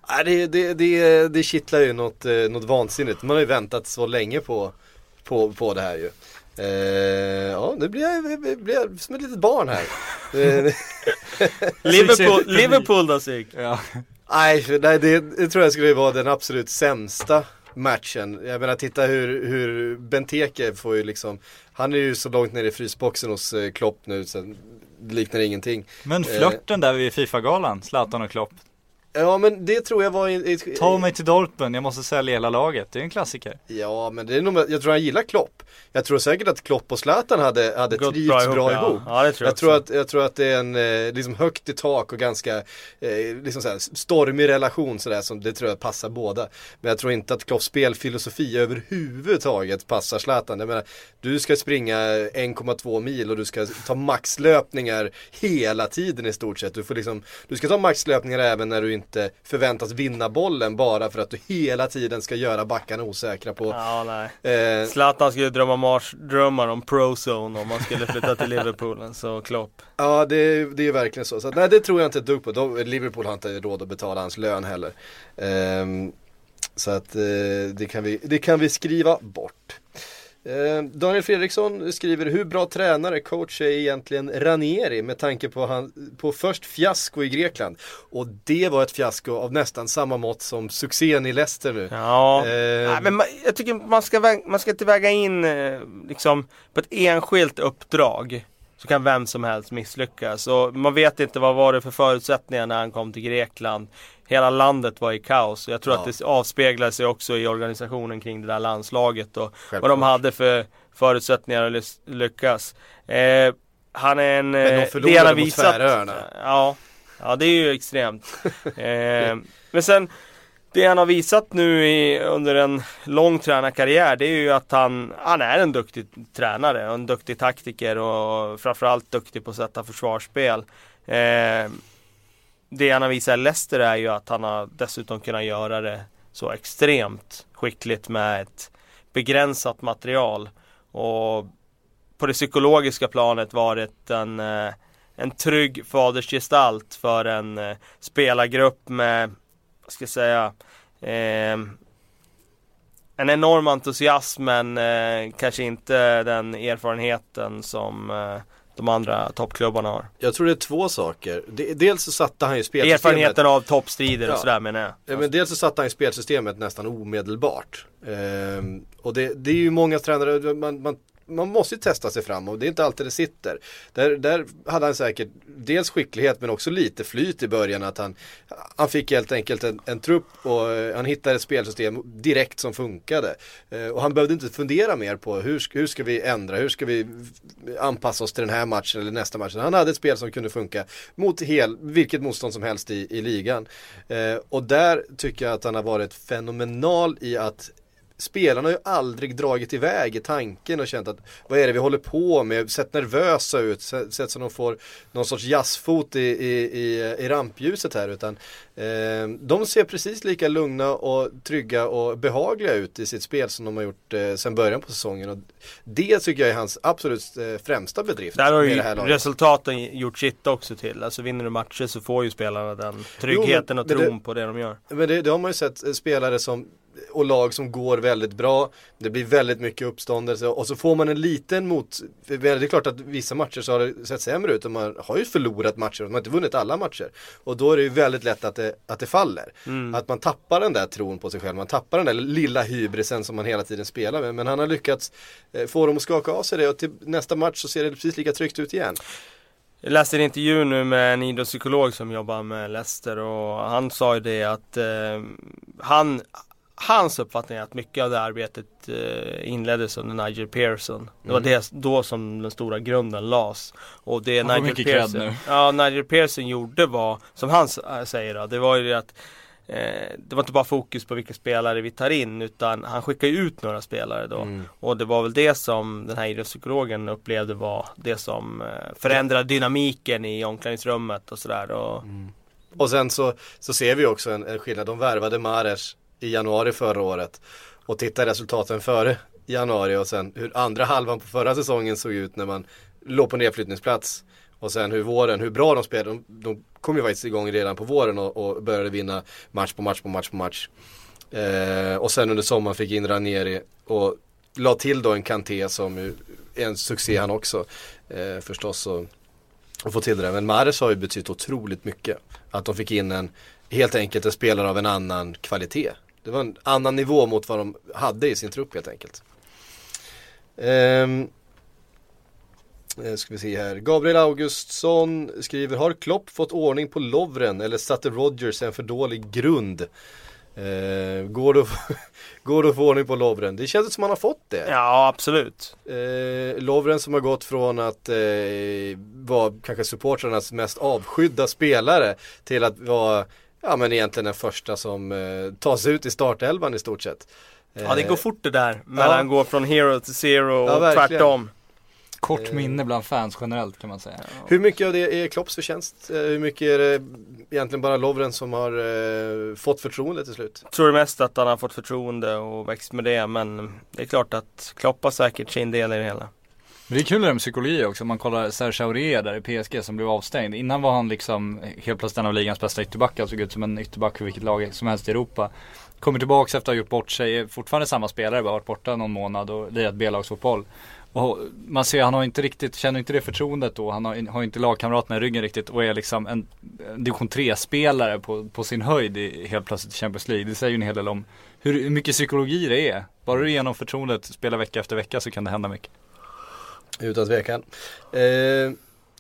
Nej, det, det, det, det kittlar ju något, eh, något vansinnigt. Man har ju väntat så länge på, på, på det här ju. Eh, ja, nu blir jag, blir jag som ett litet barn här. Eh, Liverpool, Liverpool då Sig? Ja. Nej, det, det tror jag skulle vara den absolut sämsta matchen. Jag menar titta hur, hur Benteke får ju liksom, han är ju så långt ner i frysboxen hos eh, Klopp nu så det liknar ingenting. Men Eh. flörten där vid Fifa-galan, Zlatan och Klopp. Ja men det tror jag var i, i, Ta mig till Dortmund, jag måste sälja hela laget. Det är en klassiker. Ja men det är nog, jag tror han gillar Klopp. Jag tror säkert att Klopp och Zlatan hade, hade Gått trivts bra bra ihop, ihop. ja. Ja, det tror jag jag, tror att, jag tror att det är en eh, liksom högt i tak och ganska eh, liksom såhär, stormig relation sådär som det tror jag passar båda. Men jag tror inte att Klopps spelfilosofi överhuvudtaget passar Zlatan. Jag menar, du ska springa 1,2 mil och du ska ta maxlöpningar hela tiden i stort sett. Du, får liksom, du ska ta maxlöpningar även när du inte förväntas vinna bollen bara för att du hela tiden ska göra backarna osäkra på Ja, nej. eh, Zlatan skulle drömma marsdrömmar om Prozone om han skulle flytta till Liverpool, så Klopp. Ja det, är- det är verkligen så. så nej det tror jag inte ett dugg på. De, Liverpool har inte råd att betala hans lön heller. Ehm, så att eh, det, kan vi, det kan vi skriva bort. Ehm, Daniel Fredriksson skriver hur bra tränare coach är egentligen Ranieri med tanke på, han, på först fiasko i Grekland och det var ett fiasko av nästan samma mått som succén i Leicester nu. Ja, Eh, nej, men man, jag tycker man ska, man ska inte väga in eh, liksom på ett enskilt uppdrag så kan vem som helst misslyckas. Och man vet inte vad var det för förutsättningar när han kom till Grekland. Hela landet var i kaos. Jag tror Ja. att det avspeglar sig också i organisationen kring det där landslaget och vad Självklart. de hade för förutsättningar att lyckas. Eh, han är en... Men de eh, förlorade mot visat- Färöarna. Ja, ja det är ju extremt. eh, men sen det han har visat nu i, under en lång tränarkarriär det är ju att han, han är en duktig tränare och en duktig taktiker och framförallt duktig på att sätta försvarsspel. Eh, det han har visat i Leicester är ju att han har dessutom kunnat göra det så extremt skickligt med ett begränsat material. Och på det psykologiska planet varit en, eh, en trygg fadersgestalt för en eh, spelargrupp med, vad ska jag säga, eh, en enorm entusiasm men eh, kanske inte den erfarenheten som eh, de andra toppklubbarna har. Jag tror det är två saker. De, dels så satte han ju spelsystemet. Erfarenheten av toppstrider och Ja. sådär menar jag. Ja, men dels så satte han ju spelsystemet nästan omedelbart. Ehm, och det, det är ju många tränare, man, man, man måste ju testa sig fram och det är inte alltid det sitter. Där, där hade han säkert dels skicklighet men också lite flyt i början att han, han fick helt enkelt en, en trupp och eh, han hittade ett spelsystem direkt som funkade. Eh, och han behövde inte fundera mer på hur, hur ska vi ändra, hur ska vi anpassa oss till den här matchen eller nästa match. Han hade ett spel som kunde funka mot hel, vilket motstånd som helst i, i ligan. Eh, och där tycker jag att han har varit fenomenal i att spelarna har ju aldrig dragit iväg i tanken och känt att vad är det vi håller på med, sett nervösa ut, sett, som de får någon sorts jazzfot i, i, i, i rampljuset här utan eh, de ser precis lika lugna och trygga och behagliga ut i sitt spel som de har gjort eh, sedan början på säsongen och det tycker jag är hans absolut eh, främsta bedrift. Där har ju resultaten gjort sitt också till. Alltså vinner du matcher så får ju spelarna den tryggheten och men tron det- på det de gör. Men det, det har man ju sett eh, spelare som och lag som går väldigt bra. Det blir väldigt mycket uppståndelse och så får man en liten mot... Det är klart att vissa matcher så har det sett sämre ut och man har ju förlorat matcher och man har inte vunnit alla matcher. Och då är det ju väldigt lätt att det, att det faller. Att man tappar den där tron på sig själv, man tappar den där lilla hybrisen som man hela tiden spelar med. Men han har lyckats eh, få dem att skaka av sig det och till nästa match så ser det precis lika tryggt ut igen. Jag läste en intervju nu med en idrottspsykolog som jobbar med Leicester och han sa ju det att eh, han Hans uppfattning är att mycket av det arbetet eh, inleddes under Nigel Pearson. Det var Mm. det då som den stora grunden lades. Och det Han Nigel Pearson, ja, Nigel Pearson gjorde var, som han äh, säger då, det var ju det att eh, det var inte bara fokus på vilka spelare vi tar in utan han skickar ju ut några spelare då. Mm. Och det var väl det som den här idrottspsykologen upplevde var det som eh, förändrade dynamiken i omklädningsrummet och sådär. Och, Och sen så, så ser vi också en, en skillnad. De värvade Mares i januari förra året. Och titta resultaten före januari och sen hur andra halvan på förra säsongen såg ut när man låg på nedflyttningsplats. Och sen hur våren, hur bra de spelade. De, de kom ju faktiskt igång redan på våren och, och började vinna match på match på match på match. Eh, och sen under sommaren fick in Ranieri och la till då en Kanté som är en succé han också. Eh, förstås och, och få till det där. Men Mares har ju betytt otroligt mycket. Att de fick in en, helt enkelt en spelare av en annan kvalitet. Det var en annan nivå mot vad de hade i sin trupp helt enkelt. Ehm, eh, ska vi se här. Gabriel Augustsson skriver, har Klopp fått ordning på Lovren eller satte Rodgers en för dålig grund? Eh, går, att, få- går det att få ordning på Lovren? Det känns som han har fått det. ja absolut. Eh, Lovren som har gått från att eh, vara kanske supportrarnas mest avskydda spelare till att vara Ja men egentligen den första som eh, tas ut i startelvan i stort sett. Ja det Eh, går fort det där. Mellan ja. gå från hero till zero Ja, och verkligen. tvärtom. Kort Eh. minne bland fans generellt kan man säga. Hur mycket av det är Klopps förtjänst? Eh, hur mycket är det egentligen bara Lovren som har eh, fått förtroende till slut? Tror det mest att han har fått förtroende och växt med det men det är klart att Klopp har säkert sin del i det hela. Men det är kul det där med psykologi också, om man kollar Serge Aurier där i PSG som blev avstängd. Innan var han liksom helt plötsligt en av ligans bästa ytterbackar, såg ut som en ytterback för vilket lag som helst i Europa. Kommer tillbaka efter att ha gjort bort sig, är fortfarande samma spelare, bara varit borta någon månad och lirat B-lagsfotboll. Och man ser, han har inte riktigt, känner inte det förtroendet då, han har, har inte lagkamraterna i ryggen riktigt och är liksom en, en division 3-spelare på, på sin höjd i, helt plötsligt i Champions League. Det säger ju en hel del om hur, hur mycket psykologi det är. Bara du genom förtroendet spelar vecka efter vecka så kan det hända mycket. Utan tvekan. Eh,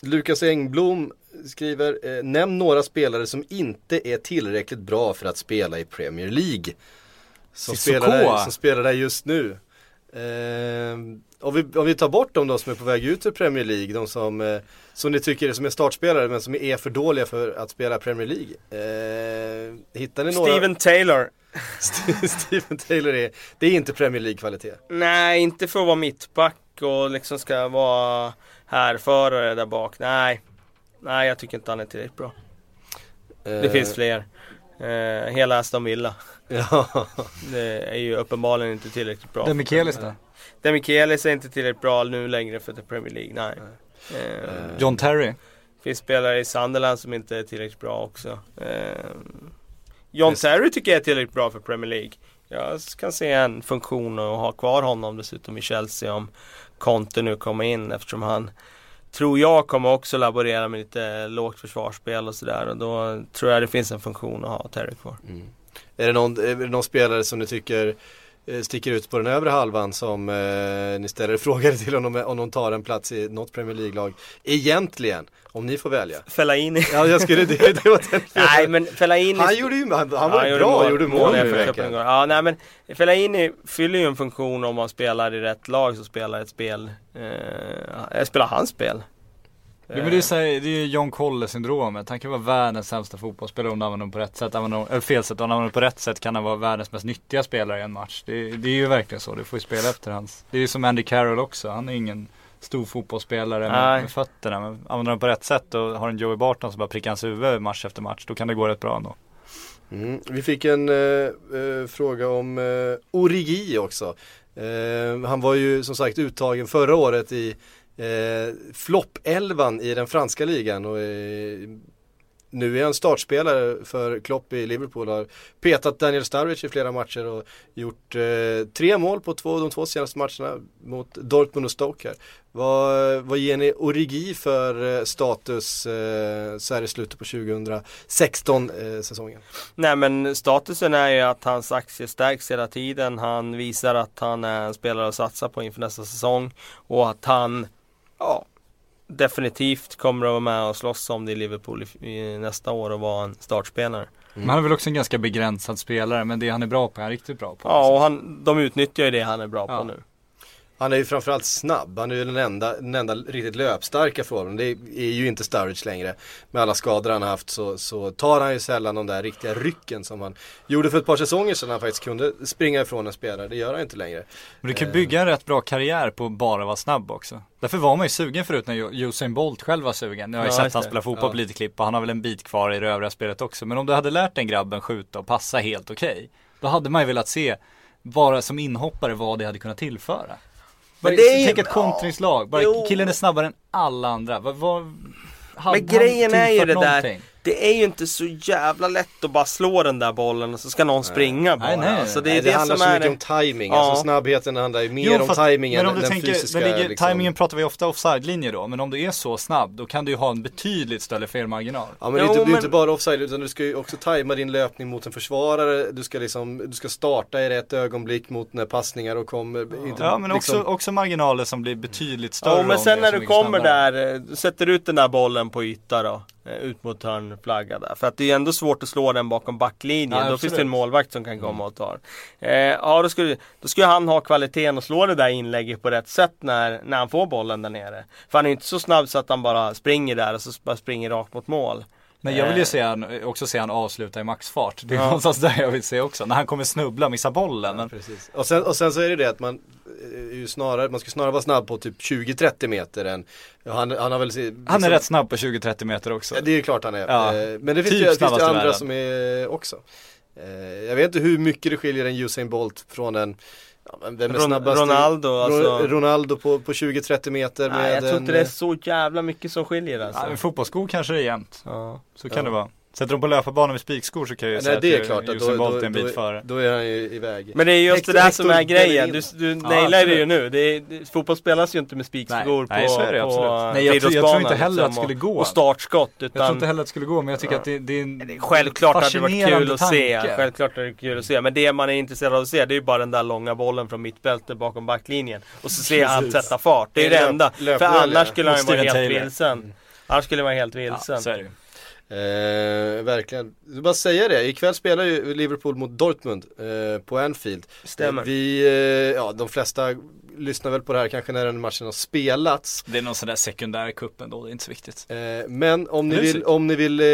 Lukas Engblom skriver, eh, nämn några spelare som inte är tillräckligt bra för att spela i Premier League. Som, Sissoko. spelar där, som spelar där just nu. Eh, om, vi, om vi tar bort de då som är på väg ut ur Premier League, de som, eh, som ni tycker är som är startspelare men som är för dåliga för att spela Premier League. Eh, hittar ni några? Steven Taylor. Steven Taylor är, det är inte Premier League-kvalitet. Nej, inte för att vara mittback och liksom ska vara härförare där bak. Nej. Nej, jag tycker inte han är tillräckligt bra. Det Eh, finns fler. Eh, hela Aston Villa. Ja. Det är ju uppenbarligen inte tillräckligt bra. Den Mikelis då? Demikelis är inte tillräckligt bra nu längre för The Premier League, nej. Eh, John Terry? finns spelare i Sunderland som inte är tillräckligt bra också. Eh, John. Terry tycker jag är tillräckligt bra för Premier League. Jag kan se en funktion och ha kvar honom dessutom i Chelsea om Conte nu kommer in eftersom han tror jag kommer också laborera med lite lågt försvarsspel och sådär och då tror jag det finns en funktion att ha Terry kvar. Mm. Är det, någon, är det någon spelare som du tycker eh, sticker ut på den övre halvan som eh, ni ställer frågor till honom om de tar en plats i något Premier League-lag. Egentligen, om ni får välja. Fellaini. Ja, jag skulle, det, det var den Nej men Fellaini Han gjorde ju, han, han var Ja, bra, gjorde mål nu i veckan. Ja, nej men Fellaini fyller ju en funktion om man spelar i rätt lag så spelar ett spel, eh, spelar hans spel. Ja, men det är, så här, det är ju John Colle syndromet. Han kan vara världens sämsta fotbollsspelare om du använder honom på rätt sätt. Använder eller fel sätt, om du använder honom på rätt sätt kan han vara världens mest nyttiga spelare i en match. Det, det är ju verkligen så. Du får ju spela efter hans. Det är ju som Andy Carroll också. Han är ingen stor fotbollsspelare med, med fötterna. Men använder honom på rätt sätt och har en Joey Barton som bara prickar hans huvud match efter match. Då kan det gå rätt bra ändå. Mm. Vi fick en eh, eh, fråga om eh, Origi också. Eh, han var ju som sagt uttagen förra året i eh, flopp-elvan i den franska ligan och eh, nu är han startspelare för Klopp i Liverpool. Har petat Daniel Sturridge i flera matcher och gjort eh, tre mål på två, de två senaste matcherna mot Dortmund och Stoke här. Vad, vad ger ni Origi för eh, status eh, så här i slutet på 2016 eh, säsongen? Nej men statusen är ju att hans aktie stärks hela tiden. Han visar att han är en spelare att satsa på inför nästa säsong. Och att han, ja, definitivt kommer att vara med och slåss om det i Liverpool i, i nästa år och vara en startspelare. Men han är väl också en ganska begränsad spelare. Men det han är bra på är han riktigt bra på. Ja och han, de utnyttjar ju det han är bra Ja. på nu. Han är ju framförallt snabb, han är ju den enda, den enda riktigt löpstarka formen. Det är ju inte Sturridge längre. Med alla skador han har haft så, så tar han ju sällan de där riktiga rycken som han gjorde för ett par säsonger sedan han faktiskt kunde springa ifrån en spelare. Det gör han inte längre. Men du kan bygga en rätt bra karriär på att bara vara snabb också. Därför var man ju sugen förut när Usain Bolt själv var sugen. Nu har jag Ja, sett han spela fotboll på lite klipp och han har väl en bit kvar i det övriga spelet också. Men om du hade lärt den grabben skjuta och passa helt okej. då hade man ju velat se, bara som inhoppare, vad det hade kunnat tillföra. Men det är ju- tänk ett kontringslag, bara Jo. killen är snabbare än alla andra. Vad, vad, Men grejen är ju det där, någonting? Det är ju inte så jävla lätt att bara slå den där bollen och så ska någon springa bara. Nej, nej, nej. Alltså, det är Nej, det, det, handlar som så är mycket det. om timing. Ja. Alltså snabbheten handlar ju mer om fast- timing än men om du den tänker, fysiska. det ligger, liksom. Timingen pratar vi ofta offside-linje då, men om du är så snabb då kan du ju ha en betydligt större felmarginal. Ja men det är inte, Jo, det är inte men- bara offside utan du ska ju också tajma din löpning mot en försvarare. Du ska liksom, du ska starta i rätt ögonblick mot när passningar och kommer. Inte, Ja men också, liksom, också marginaler som blir betydligt större Ja men sen när du kommer snabbare. där, eh, du sätter ut den där bollen på yta då. Eh, Ut mot hörnflagga där. För att det är ändå svårt att slå den bakom backlinjen. Ja, då finns det en målvakt som kan komma och ta den. eh, Ja då skulle, då skulle han ha kvaliteten att slå det där inlägget på rätt sätt när, när han får bollen där nere. För han är inte så snabb så att han bara springer där och så bara springer rakt mot mål. Men jag vill Eh. ju se han, också se han avsluta i maxfart. Det är Ja. någonstans där jag vill se också. När han kommer snubbla, missa bollen. Precis. Och, sen, och sen så är det det att man eh, ju snarare, man ska snarare vara snabb på typ 20-30 meter än han, han har väl liksom, han är rätt snabb på 20-30 meter också. Ja, det är ju klart han är. Ja. Eh, Men det finns Typ ju finns det andra som är också. Eh, Jag vet inte hur mycket det skiljer en Usain Bolt från en ja, vem är Ron- snabbast? Ronaldo, Ro- alltså. Ronaldo på, på 20-30 meter med Nej, jag tror en, inte det är så jävla mycket som skiljer alltså. Ja, fotbollsskor kanske det är jämnt. Ja. Så kan Ja. det vara. Sätter de på löparbanan med spikskor så kan jag ju säga det är att klart att Usain Bolt är en bit före. då är han ju iväg. Men det är just Hector- det där som är grejen. Du, du Ja, nailar det ju nu. Det är, fotboll spelas ju inte med spikskor Nej, på, nej, så är det på absolut. Nej, jag tror- inte heller att liksom, det skulle gå. Och startskott. Utan Jag tror inte heller att det skulle gå men jag tycker att det, det är en det är Självklart hade det varit kul att se. Självklart är det kul att se. Men det man är intresserad av att se det är ju bara den där långa bollen från mittbältet bakom backlinjen. Och så ser han sätta fart. Det är Det är enda. För annars skulle han ju vara helt vilsen. Annars skulle han vara helt vilsen. Eh, verkligen. Jag vill bara säga det, ikväll spelar ju Liverpool mot Dortmund eh, på Anfield. Stämmer. Vi, eh, ja de flesta lyssnar väl på det här kanske när den matchen har spelats. Det är någon sån där sekundär kupp ändå, det är inte så viktigt. Eh, men om ni vill, om ni vill eh,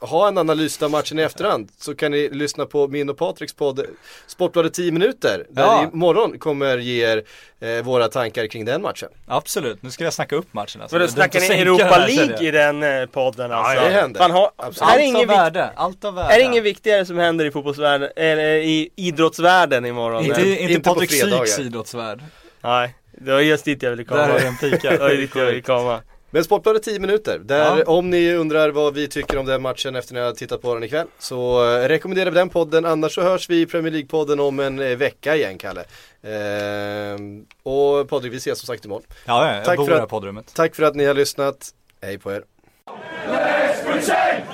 ha en analys av matchen i efterhand så kan ni lyssna på min och Patriks podd Sportbladet 10 minuter. Där Ja. vi imorgon kommer ge er eh, våra tankar kring den matchen. Absolut, nu ska jag snacka upp matchen alltså. Är dumt snackar ni Europa här, League i den eh, podden alltså? det händer. Fan, har, Absolut. är det Allt ingen av vik- värde, allt av värde. Är det inget viktigare som händer i fotbollsvärlden, eller i idrottsvärlden imorgon? Inte, än- inte, Inte på Patrik. Syks idrottsvärld. Nej, det var just dit jag ville komma. Där är en pika. Det var dit jag ville komma. Men Sportbladet 10 minuter, där Ja. om ni undrar vad vi tycker om den matchen efter när jag har tittat på den ikväll Så eh, rekommenderar vi den podden, annars så hörs vi i Premier League-podden om en eh, vecka igen Kalle ehm, Och Patrik, vi ses som sagt imorgon Ja, ja jag Tack bor för i det här att- poddrummet. Tack för att ni har lyssnat, hej på er Let's pretend!